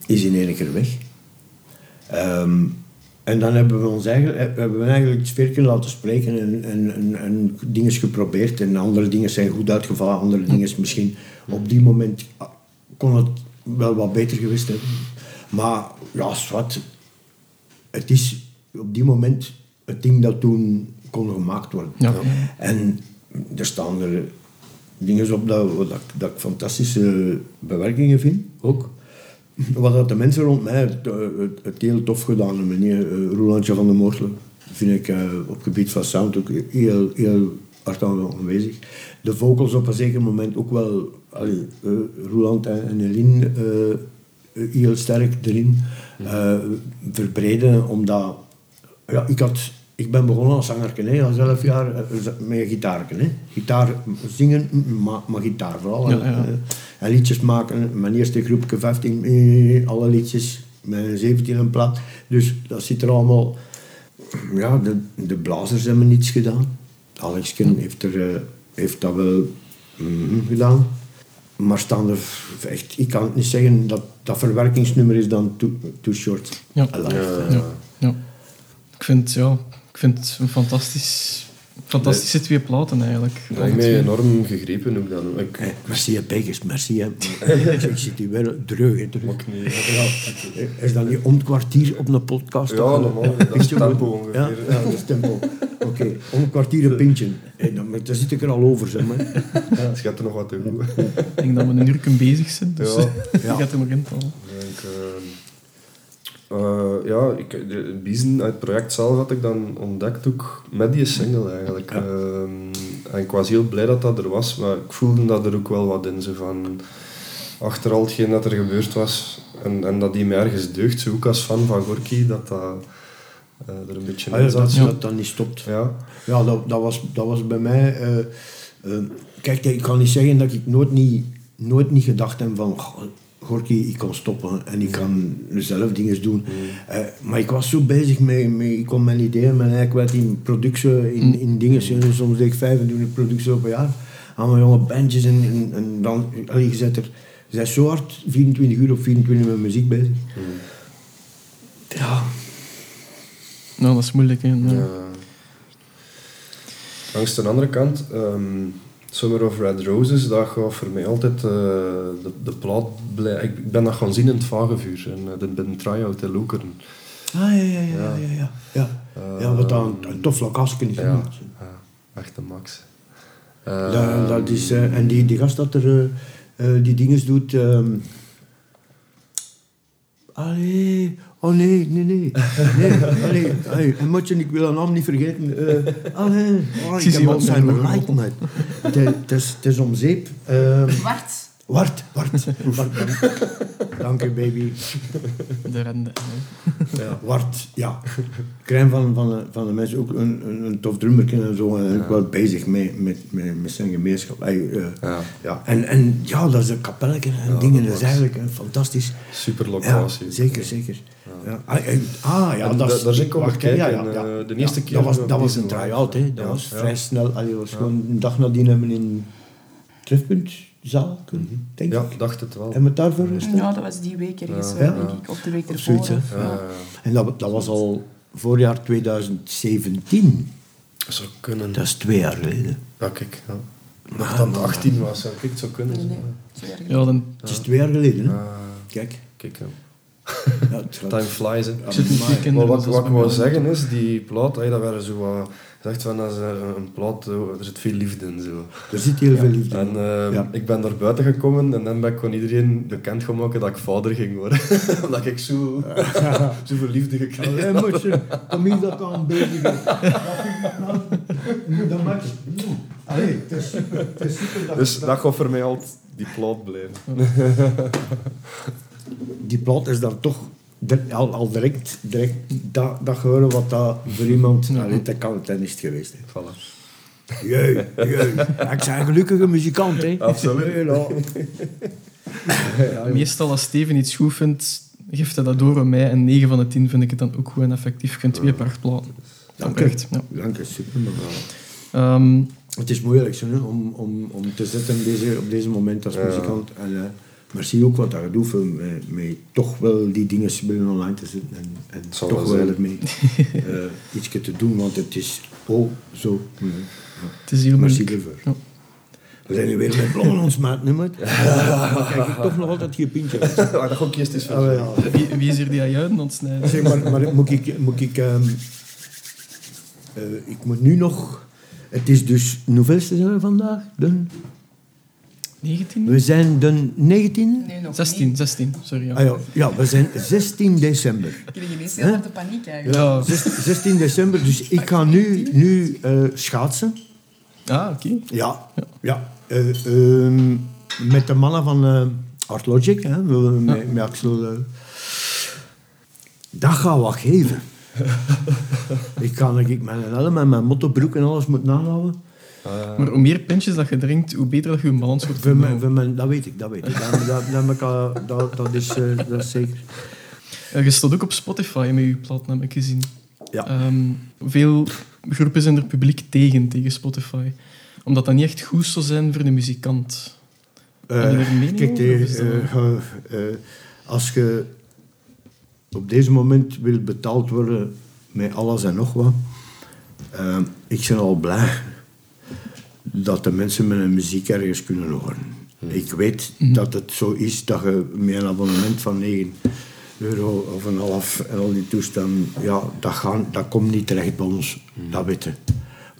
is in één keer weg. Ehm, en dan hebben we ons eigenlijk, hebben we eigenlijk het laten spreken en, en, en, en dingen geprobeerd. En andere dingen zijn goed uitgevallen, andere dingen is misschien op die moment ah, kon het wel wat beter geweest hebben. Maar ja, zwart. Het is op die moment het ding dat toen kon gemaakt worden.
Ja.
En er staan er dingen op dat, wat ik, dat ik fantastische bewerkingen vind, ook. Wat dat de mensen rond mij het, eh, het, het heel tof gedaan hebben. Meneer uh, Rolandje van der Moortelen vind ik eh, op het gebied van sound ook heel, heel hard aan- aanwezig. De vocals op een zeker moment ook wel... Allee, eh, Roland en, eh, heel sterk erin eh, verbreden, omdat... Ja, ik, had, ik ben begonnen als zanger, hè, als elf jaar, eh, met gitaar. Hè. Gitaar zingen, maar, maar gitaar vooral.
Ja, ja.
Eh, en liedjes maken. Mijn eerste groepje 15, eh, alle liedjes. Mijn 17 een plaat. Dus dat zit er allemaal... Ja, de, de blazers hebben niets gedaan. Alex heeft, er, eh, heeft dat wel mhm, gedaan. Maar staan er echt... Ik kan het niet zeggen dat dat verwerkingsnummer is dan Too, too Short
Ja.
Alive.
Ja. ja. Ik vind, ja, vind het een fantastisch, fantastische twee platen eigenlijk.
Heeft mij
twee.
enorm gegrepen ook dan. Ik,
Eh, merci, hè, merci. Hè. [laughs] ik zit hier terug.
Mag niet.
Ja, is dat niet om het kwartier op een podcast?
Ja, normaal. Dat is
je
tempo ongeveer.
Ja, ja dat is tempo. Oké, om een kwartier een pintje. Hey, dan, maar daar zit ik er al over, zeg maar.
Het gaat er nog wat te doen.
Ik denk dat we een uur bezig zijn, dus
Ja. [laughs]
je
Ja.
gaat er nog in al.
Ik denk, eh, eh, ja, ik, de Biezen uit het project zelf had ik dan ontdekt ook met die single eigenlijk. Ehm, en ik was heel blij dat dat er was, maar ik voelde dat er ook wel wat in. Zo van, achter al hetgeen dat er gebeurd was, En, en dat die me ergens deugt, zo ook als fan van Gorky, dat dat eh, er een beetje
Ah, ja,
in
dat
zat.
dat dan niet stopt.
Ja.
Ja, dat, dat, was, dat was bij mij... eh, eh, kijk, ik kan niet zeggen dat ik nooit niet, nooit niet gedacht heb van... "Goh, Gorky, ik kan stoppen en ik kan zelf dingen doen. Eh, maar ik was zo bezig met... met ik kon mijn ideeën, mijn eigen kwijt in productie, in, in dingen. Soms deed ik 25 producties op een jaar. Allemaal jonge bandjes en, en, en dan... Allee, je zet er... Je bent zo hard 24 uur op 24 met muziek bezig. Ja,
Nou, dat is moeilijk. Hè. Ja.
Ja. Langs de andere kant, ehm, Summer of Red Roses, dat gaat voor mij altijd eh, de, de plaat blij. Ik, ben dat gaan zien in het Vagevuur, en uh, bij een try-out in Lokeren.
Ah, ja, ja, ja, ja, ja. Ja, ja. ja wat dan een, een tof locatie is.
Ja, ja, echt de max.
Dat,
Ehm,
dat is, eh, en die, die gast dat er eh, eh, die dingen doet. ehm allee, oh nee, nee, nee. nee allee, allee, en Motje, ik wil haar naam niet vergeten. eh allee, oh, ik heb Alzheimer light, man. Het is- om zeep. ehm
Wart.
Wart, [laughs] Wart. Wart dank. Dank je, baby.
De rende.
ja.
Wart, ja. Crème van, van, de- van de mensen, ook een, een, een tof drummer en zo. En ook wel bezig met, met, met, met zijn gemeenschap. Eh,
Ja.
ja. En, en ja, dat is een kapelletje en
Ja,
dingen.
dat
is eigenlijk een fantastisch.
Super
Ja,
locatie.
zeker, zeker. Ja. Ah, en- ah, ja,
En
dat
da-
is...
daar zijn komen
hè,
kijken, eh, de eerste keer
Dat was, dat was een try-out, hè. Dat
Ja,
was
ja.
vrij snel. Allee, dat was gewoon een dag nadien hebben we in Trefpuntzaal, denk
Ja,
ik.
dacht het wel.
We het daarvoor gestaan?
Ja, dat was die week ergens,
Ja.
denk ik. Of de week
Of
ervoor.
zoiets,
Ja,
En dat, dat was al voorjaar 2017.
dat zou kunnen.
Dat is twee jaar geleden.
Ja, kijk. Ja. Nog dan 18 was, zou ik het zo kunnen.
Nee.
Ja, dan
Het is twee jaar geleden, hè? Kijk.
kijk, ja. Time flies. Hè.
Ja, maar-.
Maar wat, wat ik
mij
zeggen is, die plaat, hey, dat waren zo wat... Zegt van, dat is een plaat, er zit veel liefde in. Zo.
Er zit heel veel liefde
En
in.
eh,
Ja.
ik ben naar buiten gekomen en dan ben ik gewoon iedereen bekend gemaakt dat ik vader ging worden. [laughs] Omdat ik zo, [laughs] zoveel liefde gekregen
Allee,
had.
motje, kom hier dat aan bezig. Wat [laughs] vind je nou? Dat maakt het. Allee, het is super. Het is super dat
Dus dat gaat voor mij altijd die plaat blijven.
Die plot is dan toch al, al direct, direct dat, dat horen wat dat voor iemand... Allee, dat kan het niet geweest. Hè.
Voilà.
Jee, jee. Ik een gelukkige muzikant, hè.
Absoluut.
Ja. [laughs]
Meestal als Steven iets goed vindt, geeft hij dat door aan mij. En 9 van de 10 vind ik het dan ook gewoon effectief. Ik vind twee prachtplaten.
Dank je. Dank je, super mevrouw. Het is moeilijk zo, om, om, om te zitten deze, op deze moment als muzikant. En, eh, maar zie ook wat dat je doet om met, met toch wel die dingen willen online te zetten en, en
zal
toch
wel
ermee [laughs] eh iets te doen, want het is oh zo. Ja.
het is heel
Merci
moeilijk.
ervoor.
Ja.
We zijn nu weer met blommen ons meer? [laughs] Dan krijg ik toch nog altijd je pintje.
Ah, [laughs] dat ik eerst eens
Ah, wel, ja.
Wie, wie is er die aan het snijden?
Zeg maar, maar moet ik, moet ik, ehm, eh, ik moet nu nog, het is dus, hoeveelste zijn we vandaag? De,
19?
we zijn de 19e?
Nee, nog
16,
niet.
16, sorry. Ja.
Ah, ja, ja, we zijn 16 december.
Ik kreeg ineens heel hard de paniek eigenlijk.
Ja.
Zes- 16 december, dus ik ga nu, nu eh, schaatsen.
Ah, oké.
Ja, ja. eh, ehm, met de mannen van eh Art Logic, hè, met, met, met Axel. dat gaat wat geven. [laughs] ik kan ik mijn helm en mijn motobroek en alles moet nahouden.
Maar hoe meer pintjes dat je drinkt, hoe beter dat je je balans wordt
mijn, dat weet ik, dat weet ik. Dat, dat, dat, heb ik al- dat, dat, is, eh, dat is zeker.
Eh, je staat ook op Spotify met je plaat, heb ik gezien.
Ja.
Ehm, veel groepen zijn er publiek tegen, tegen Spotify. Omdat dat niet echt goed zou zijn voor de muzikant.
Eh,
Heb je een mening
kijk, eh, eh, eh, eh, als je op deze moment wil betaald worden met alles en nog wat, eh, ik ben al blij dat de mensen mijn muziek ergens kunnen horen. Ik weet dat het zo is dat je met een abonnement van 9 euro of een half en al die toestanden, ja, dat, gaan, dat komt niet terecht bij ons, dat weten.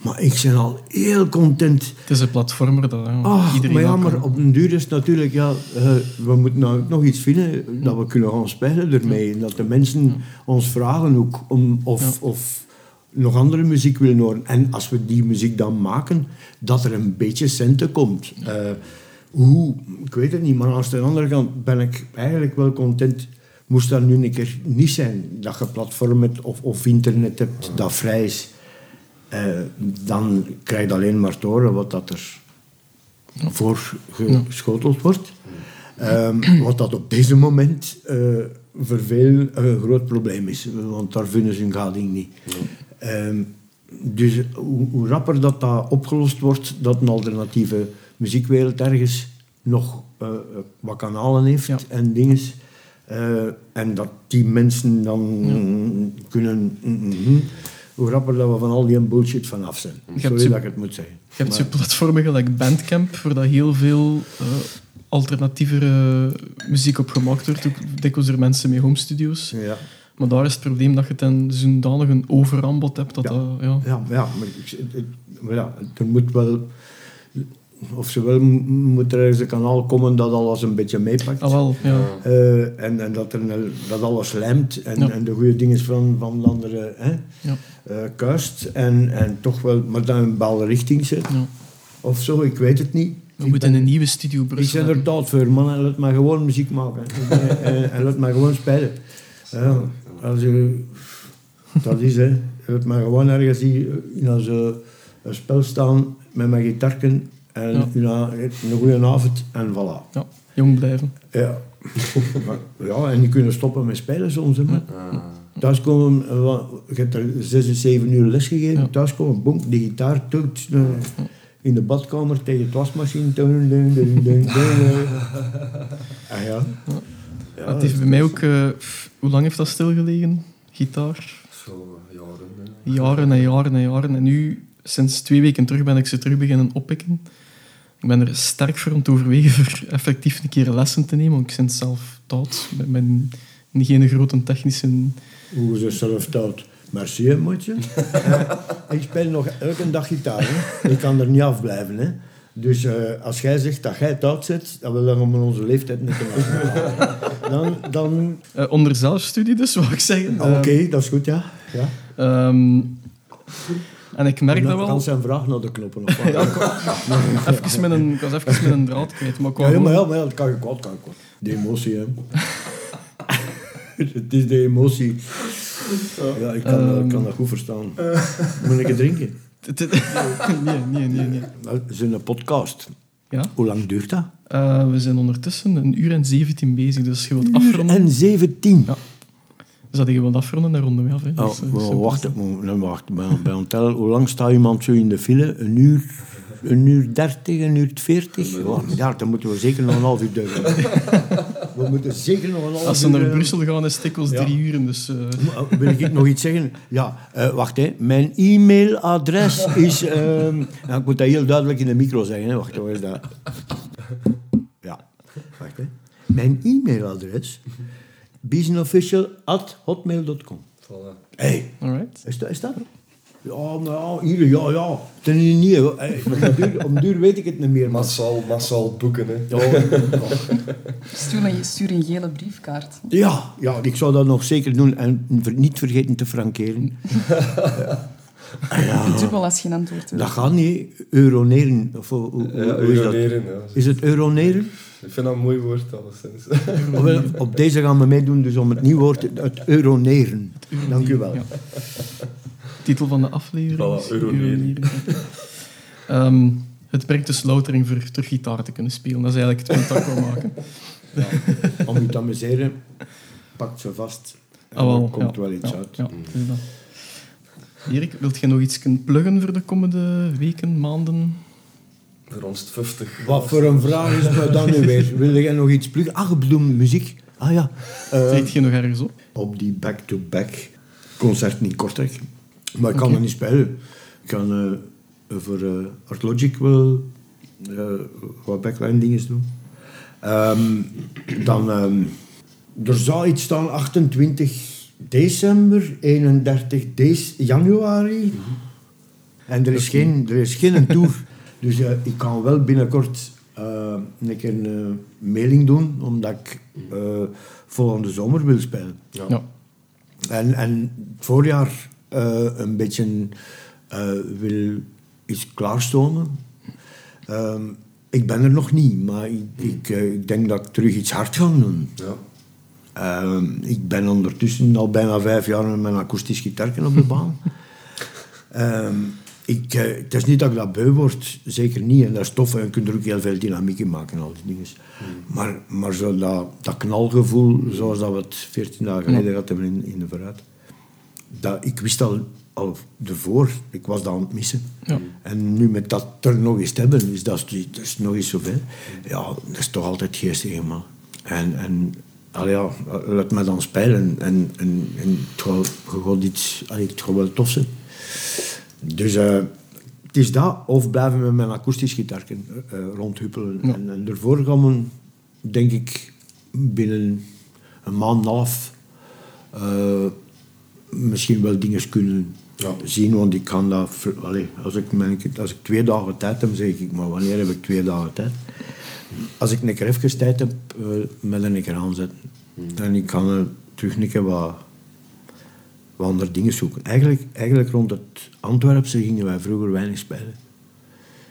Maar ik ben al heel content.
Het is een platformer dat ja,
Ah,
iedereen
maar ja, maar op den duur is het natuurlijk, ja, eh, we moeten nou ook nog iets vinden dat we kunnen gaan spelen ermee. En dat de mensen ons vragen ook om, of, of nog andere muziek willen horen. En als we die muziek dan maken, dat er een beetje centen komt. Eh, hoe, ik weet het niet, maar aan de andere kant ben ik eigenlijk wel content moest dat nu een keer niet zijn. Dat je platform hebt of, of internet hebt dat vrij is. eh, dan krijg je alleen maar te horen wat dat er voor geschoteld wordt. Ehm, wat dat op deze moment eh, voor veel een groot probleem is. Want daar vinden ze hun gading niet. Ehm, dus hoe, hoe rapper dat, dat opgelost wordt, dat een alternatieve muziekwereld ergens nog eh, eh, wat kanalen heeft
Ja.
en dingen. eh, en dat die mensen dan kunnen... mhm, hoe rapper dat we van al die bullshit vanaf zijn. Sorry dat ik het moet zeggen.
Je hebt zo platformen gelijk Bandcamp, waar dat heel veel eh, alternatievere muziek op gemaakt wordt. Ook dikwijls door mensen met home studios.
Ja.
Maar daar is het probleem dat je dan zodanig een overaanbod hebt dat
Ja.
dat... Ja.
Ja, ja, maar, ik, maar ja, er moet wel... Of zowel moet er ergens een kanaal komen dat alles een beetje meepakt.
Ah, wel, ja.
Eh, en, en dat, er dat alles lijmt en,
Ja.
en de goede dingen van, van de andere hè,
Ja.
eh, kuist. En, en toch wel, maar dan een bepaalde richting zet.
Ja.
Of zo, ik weet het niet.
We
Ik
moeten
ben-
een nieuwe studio
ik
Brussel
ben er taal voor, man. En laat maar gewoon muziek maken. en, en, en laat maar gewoon spelen. [laughs] Ja, als je, dat is, hè. Laat maar gewoon ergens hier in als, eh, een spel staan met mijn gitarken en
Ja.
een goede avond en voilà.
Ja, jong blijven.
Ja. [laughs] Ja, en die kunnen stoppen met spelen soms. Hè, maar. Thuis komen, eh, wat- je hebt er zes en zeven uur les gegeven.
Ja.
Thuis komen, bonk, de gitaar, toet, eh, in de badkamer tegen de wasmachine. Dun, dun, dun, dun, dun, eh. [laughs] Ah ja. Ja,
het heeft bij mij ook... eh, pff, hoe lang heeft dat stilgelegen? Gitaar?
Zo jaren. hè.
Jaren en jaren en jaren. En nu, sinds twee weken terug, ben ik ze terug beginnen oppikken. Ik ben er sterk voor om te overwegen voor [laughs] effectief een keer lessen te nemen. Want ik zit zelf taut. Met mijn geen grote technische...
Hoe ze zelf touwt. Merci, hè, moedje. [laughs] Ik speel nog elke dag gitaar. Hè. Ik kan er niet afblijven. Hè. Dus eh, als jij zegt dat jij touwt zit, dan wil dat om onze leeftijd niet te maken. [laughs] Dan, dan
eh, onder zelfstudie dus, [laughs] wou ik zeggen.
oké, dat is goed, ja. ja.
Ehm, en ik merk dat wel...
kan zijn vraag naar de knoppen. Of wat. [laughs]
Ja, ik, even met een, ik was even met een draad kwijt. Maar
Ja, maar, ja, maar ja, dat kan je kwaad, kan je kwaad. De emotie, hè. Het is de emotie. Ja, ik kan, ik kan dat goed verstaan. Moet ik het drinken? [laughs]
Nee, nee, nee. nee.
Het is een podcast.
Ja?
Hoe lang duurt dat?
Eh, we zijn ondertussen een uur en 17 bezig, dus je wilt
Uur
afronden.
en 17.
Ja. Dus dat je wilt afronden, dan ronden we af. Hè.
Oh,
Dus, eh,
maar wacht, maar- wacht. Bij, bij ons tellen, hoe lang staat iemand zo in de file? Een uur, een uur 30, een uur 40? Ja, ja, dan moeten we zeker nog een half uur duren. [laughs] We moeten zeker nog een half
Als ze
uur...
naar
eh,
Brussel gaan, is het
Ja.
drie uren. Dus, eh, [laughs]
Wil ik nog iets zeggen? Ja, eh, wacht hè. Mijn e-mailadres is... [laughs] ehm, nou, ik moet dat heel duidelijk in de micro zeggen. Hè. Wacht, waar is dat? Ja, wacht hè. Mijn e-mailadres businessofficial.hotmail.com
Voilà.
Hey,
alright.
is dat? Is dat? Ja, nou ja, hier, ja, ja. Ten is niet. Hey, om, [laughs] duur, om duur weet ik het niet meer. Maar...
Massaal, massaal boeken, hè.
Ja, ja.
Stuur een, stuur een gele briefkaart.
Ja, ja, ik zou dat nog zeker doen. En niet vergeten te frankeren. [laughs]
Kunt wel als geen antwoord hebben.
Dat gaat niet. Euroneren. Of, hoe, hoe,
Ja,
hoe is dat?
euroneren, ja.
Is het euroneren?
Ik vind dat een mooi woord, alleszins. [laughs]
Wel, op deze gaan we meedoen, dus om het nieuw woord, het euroneren. Dank u wel.
Ja. Titel van de aflevering.
Voilà. [laughs]
Ehm, het brengt dus loutering voor terug gitaar te kunnen spelen. Dat is eigenlijk het punt dat ik wil maken. [laughs]
Om je te amuseren, pakt ze vast. En
Ah, wel,
er komt
ja,
wel iets
ja,
uit.
Ja, dat. Erik, wilt je nog iets kunnen pluggen voor de komende weken, maanden?
Voor ons 50.
Wat voor een vraag is het dan nu weer? [laughs] Wil jij nog iets pluggen? Ah, je bedoelt muziek. Ah ja. Eh,
Treedt je nog ergens op?
op die back-to-back concerten in Kortrijk. Maar ik kan er niet spelen. Ik kan eh, voor eh Art Logic wel eh, wat backline dingen doen. Ehm, dan, ehm, er zou iets staan 28 december, 31 dec- januari. En er is geen, er is geen [laughs] tour. Dus ik kan wel binnenkort een keer een mailing doen, omdat ik volgende zomer wil spelen.
Ja.
Ja.
En, en het voorjaar een beetje eh, wil iets klaarstomen. Ehm, ik ben er nog niet, maar ik, ik, eh, ik denk dat ik terug iets hard ga doen.
Ja.
Ehm, ik ben ondertussen al bijna vijf jaar met mijn akoestisch gitaarken op de baan. [laughs] Ehm, ik, eh, het is niet dat ik dat beu word, zeker niet. En dat is tof en je kunt er ook heel veel dynamiek in maken en al die dingen. Maar, maar zo dat, dat knalgevoel, zoals dat we het 14 dagen geleden hebben in, in de vooruit, dat, ik wist al, al ervoor, ik was dat aan het missen.
Ja.
En nu met dat er nog eens te hebben, is dat, dat is nog eens zoveel. Ja, dat is toch altijd geestig, man. En, en ja, laat me dan spelen en, en, en het gaat, iets, allee, het gaat wel tof zijn. Dus eh, het is dat, of blijven we met mijn akoestisch gitaarken eh, rondhuppelen.
Ja.
En, en daarvoor gaan we, denk ik, binnen een maand en een half eh, misschien wel dingen kunnen
Ja.
zien. Want ik kan dat... Allee, als, ik, mijn, als ik twee dagen tijd heb, zeg ik, maar wanneer heb ik twee dagen tijd? Als ik een keer even tijd heb, eh, met een keer aanzetten. En ik kan er terug een keer wat, wat andere dingen zoeken. Eigenlijk, eigenlijk rond het Antwerpse gingen wij vroeger weinig spelen.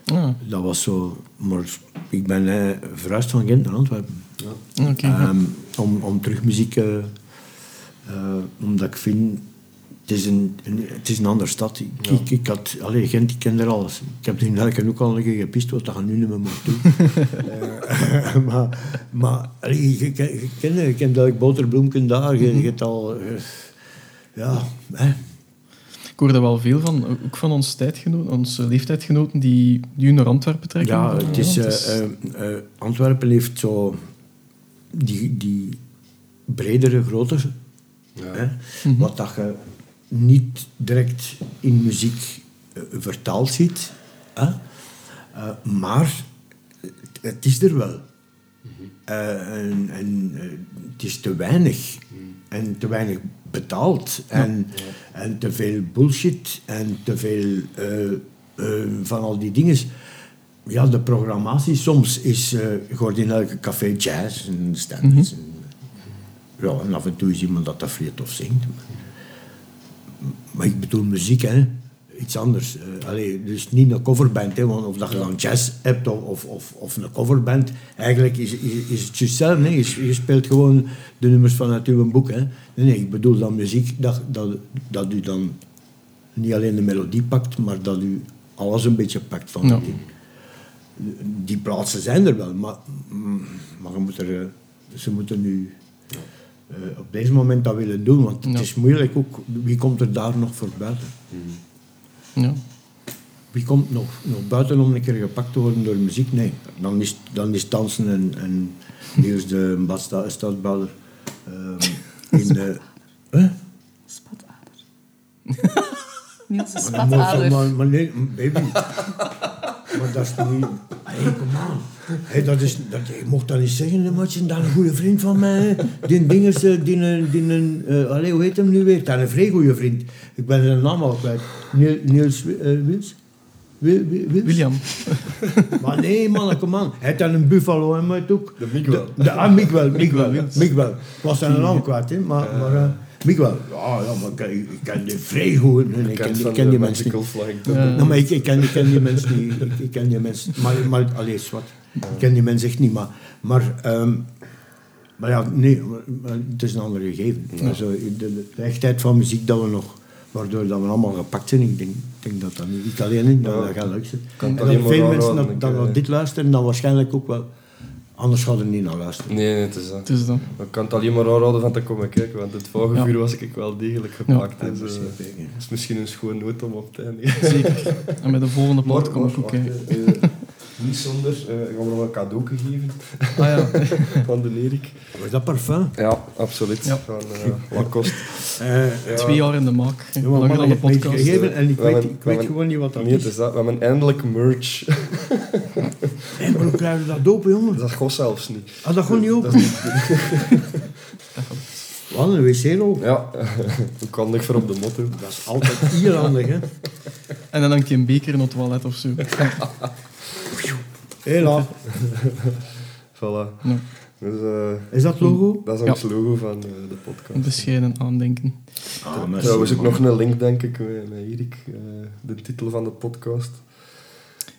Ah,
Dat was zo... Maar ik ben eh, verhuisd van Gent naar Antwerpen.
ja.
Ehm, om, om terug muziek... eh, eh, omdat ik vind... Het is een, een- het is een andere stad. Ik, ik, ik had... Allee, Gent, ik ken er alles. Ik heb in Elken ook al een keer gepist, wat dat je nu niet meer moet doen. [laughs] Eh, maar maar allee, je, je, je kent je kent dat boterbloemken daar. Je, je hebt al... eh, ja, hè.
Ik hoor er wel veel van, ook van onze tijdgenoten, onze leeftijdgenoten, die nu naar Antwerpen trekken.
Ja, het is,
Ja,
eh, eh, eh, Antwerpen heeft zo die, die bredere grootte. Hè? Wat dat je niet direct in muziek eh, vertaald ziet. Hè? Eh, maar het, is er wel. Eh, en en het is te weinig. En te weinig betaald. En, en te veel bullshit. En te veel van al die dingen. Ja, de programmatie soms is... eh je hoort in elke café jazz en standards. en, ja, en af en toe is iemand dat dat vrij tof zingt. Maar ik bedoel muziek, hè. Iets anders. Allee, dus niet een coverband, hè. Want of dat je dan jazz hebt of, of, of, of een coverband. Eigenlijk is, is, is het juist hetzelfde, hè. Je, je speelt gewoon de nummers vanuit uw boek, hè. Nee, nee, ik bedoel dan muziek dat, dat, dat u dan niet alleen de melodie pakt, maar dat u alles een beetje pakt van
Ja.
die. Die plaatsen zijn er wel, maar, maar je moet er, eh, ze moeten nu eh, op deze moment dat willen doen. Want het
Ja.
is moeilijk ook. Wie komt er daar nog voor buiten?
Ja.
Wie komt nog, nog buiten om een keer gepakt te worden door muziek? Nee. Dan is, dan is dansen en, en Niels de Basta, stadsbouwer ehm, in de... [laughs] Huh?
Spatader. [laughs] Niels de
Maar, maar,
spatader.
maar, maar nee, baby. maar dat is toch niet... Hey, kom aan. [laughs] Hey, dat is, dat, je mocht dat niet zeggen, hè, maatje. Dat is een goede vriend van mij. [laughs] Die ding is... eh, Die, een- die, een, eh, allee, hoe heet hem nu weer? Dat is een vrij goede vriend. Ik ben zijn naam al kwijt. Niel- Niels eh, Wils? Wil- Wil-?
William. [laughs]
Maar nee, man, kom aan. Hij had een buffalo en maar ook.
De Miguel.
De, de, ah, Miguel, Miguel. Miguel. Ik was zijn naam kwijt, hè. Maar, maar eh, Miguel. Ja, ja, maar ik, ken- ik ken die vrij goed. Nee, ik ken, die- ik ken die mensen niet.
Ja.
Maar ik, ik, ken, ik ken die mensen niet. Ik, ik ken die mensen. Maar, maar allee, wat. Ik ken die mensen echt niet. Maar, maar, ehm, maar ja, nee, het is een ander gegeven. Also, de, de, de echtheid van muziek dat we nog, waardoor dat we allemaal gepakt zijn, ik denk, ik denk dat dat niet ik alleen is, dat dat gaat luisteren.
Kan
En dat veel mensen dat
eh.
naar dit luisteren, dan waarschijnlijk ook wel. Anders gaan we er niet naar luisteren.
Nee, nee, het is dat.
Het is dat.
Ik kan het alleen maar aanraden van te komen kijken, want het vorige
Ja.
uur was ik wel degelijk gepakt.
Ja,
dus,
is
eh, is misschien een schoon noot om op te eindigen.
Zeker. [laughs] En met de volgende plaat kom ik ook.
eh, eh, niet zonder, eh, gaan we nog een cadeau geven
Ah ja. [laughs]
van de Erik.
Was dat parfum?
Ja, absoluut.
Ja.
Van eh, Lacoste.
Eh,
Twee jaar in de maak.
Ja, maar
Langer
man,
dan de podcast.
gegeven en ik
We
weet, ik
we
weet gewoon niet wat dat
Nee, het
is.
is dat. We hebben eindelijk merch. [laughs]
Maar hoe krijgen we dat open, jongen?
Dat gaat zelfs niet.
Ah, dat gewoon niet open.
Dat is-
Wat, [laughs] een wc-rol?
Ja, hoe kan ik voor op de motto?
Dat is altijd heel handig, hè.
En dan hangt je een beker in het toilet of zo.
Hela. [laughs]
Voilà.
Ja.
Dus, eh,
Is dat het logo?
dat is
Ja.
ons logo van eh, de
Een
podcast.
bescheiden aandenken.
Ah,
Trouwens ook nog een link, denk ik, met, Erik. eh, de titel van de podcast.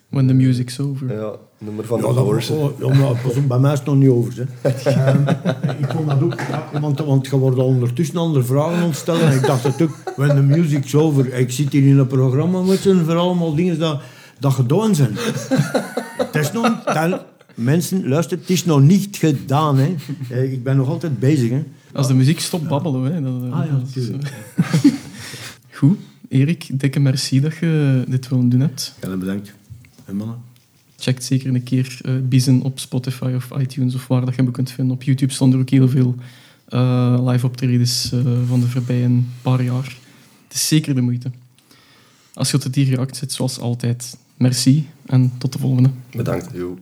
When the music's over.
Ja, nummer van
Ja,
de
dat,
Doors.
oh, ja, maar bij mij is het nog niet over. Hè. [laughs] Ehm, ik vond dat ook, ja, want, want je wordt al ondertussen andere vragen ontstellen. En ik dacht ook, when the music's over. Ik zit hier in een programma met z'n voor allemaal dingen dat, dat gedaan zijn. het is nog, dat- mensen, luister, het is nog niet gedaan. Hè. Eh, Ik ben nog altijd bezig. Hè.
Als de muziek stopt, babbelen we. hè. Dat, eh,
Ah ja,
eh, [laughs] Goed. Erik, dikke merci dat je dit willen doen hebt.
Ja, bedankt. En mannen?
Check zeker een keer eh Biezen op Spotify of iTunes of waar dat je hem kunt vinden. Op YouTube stonden er ook heel veel eh, live optredens eh, van de voorbije paar jaar. Het is zeker de moeite. Als je tot het hier geraakt zit, zoals altijd, merci en tot de volgende.
Bedankt. Jo.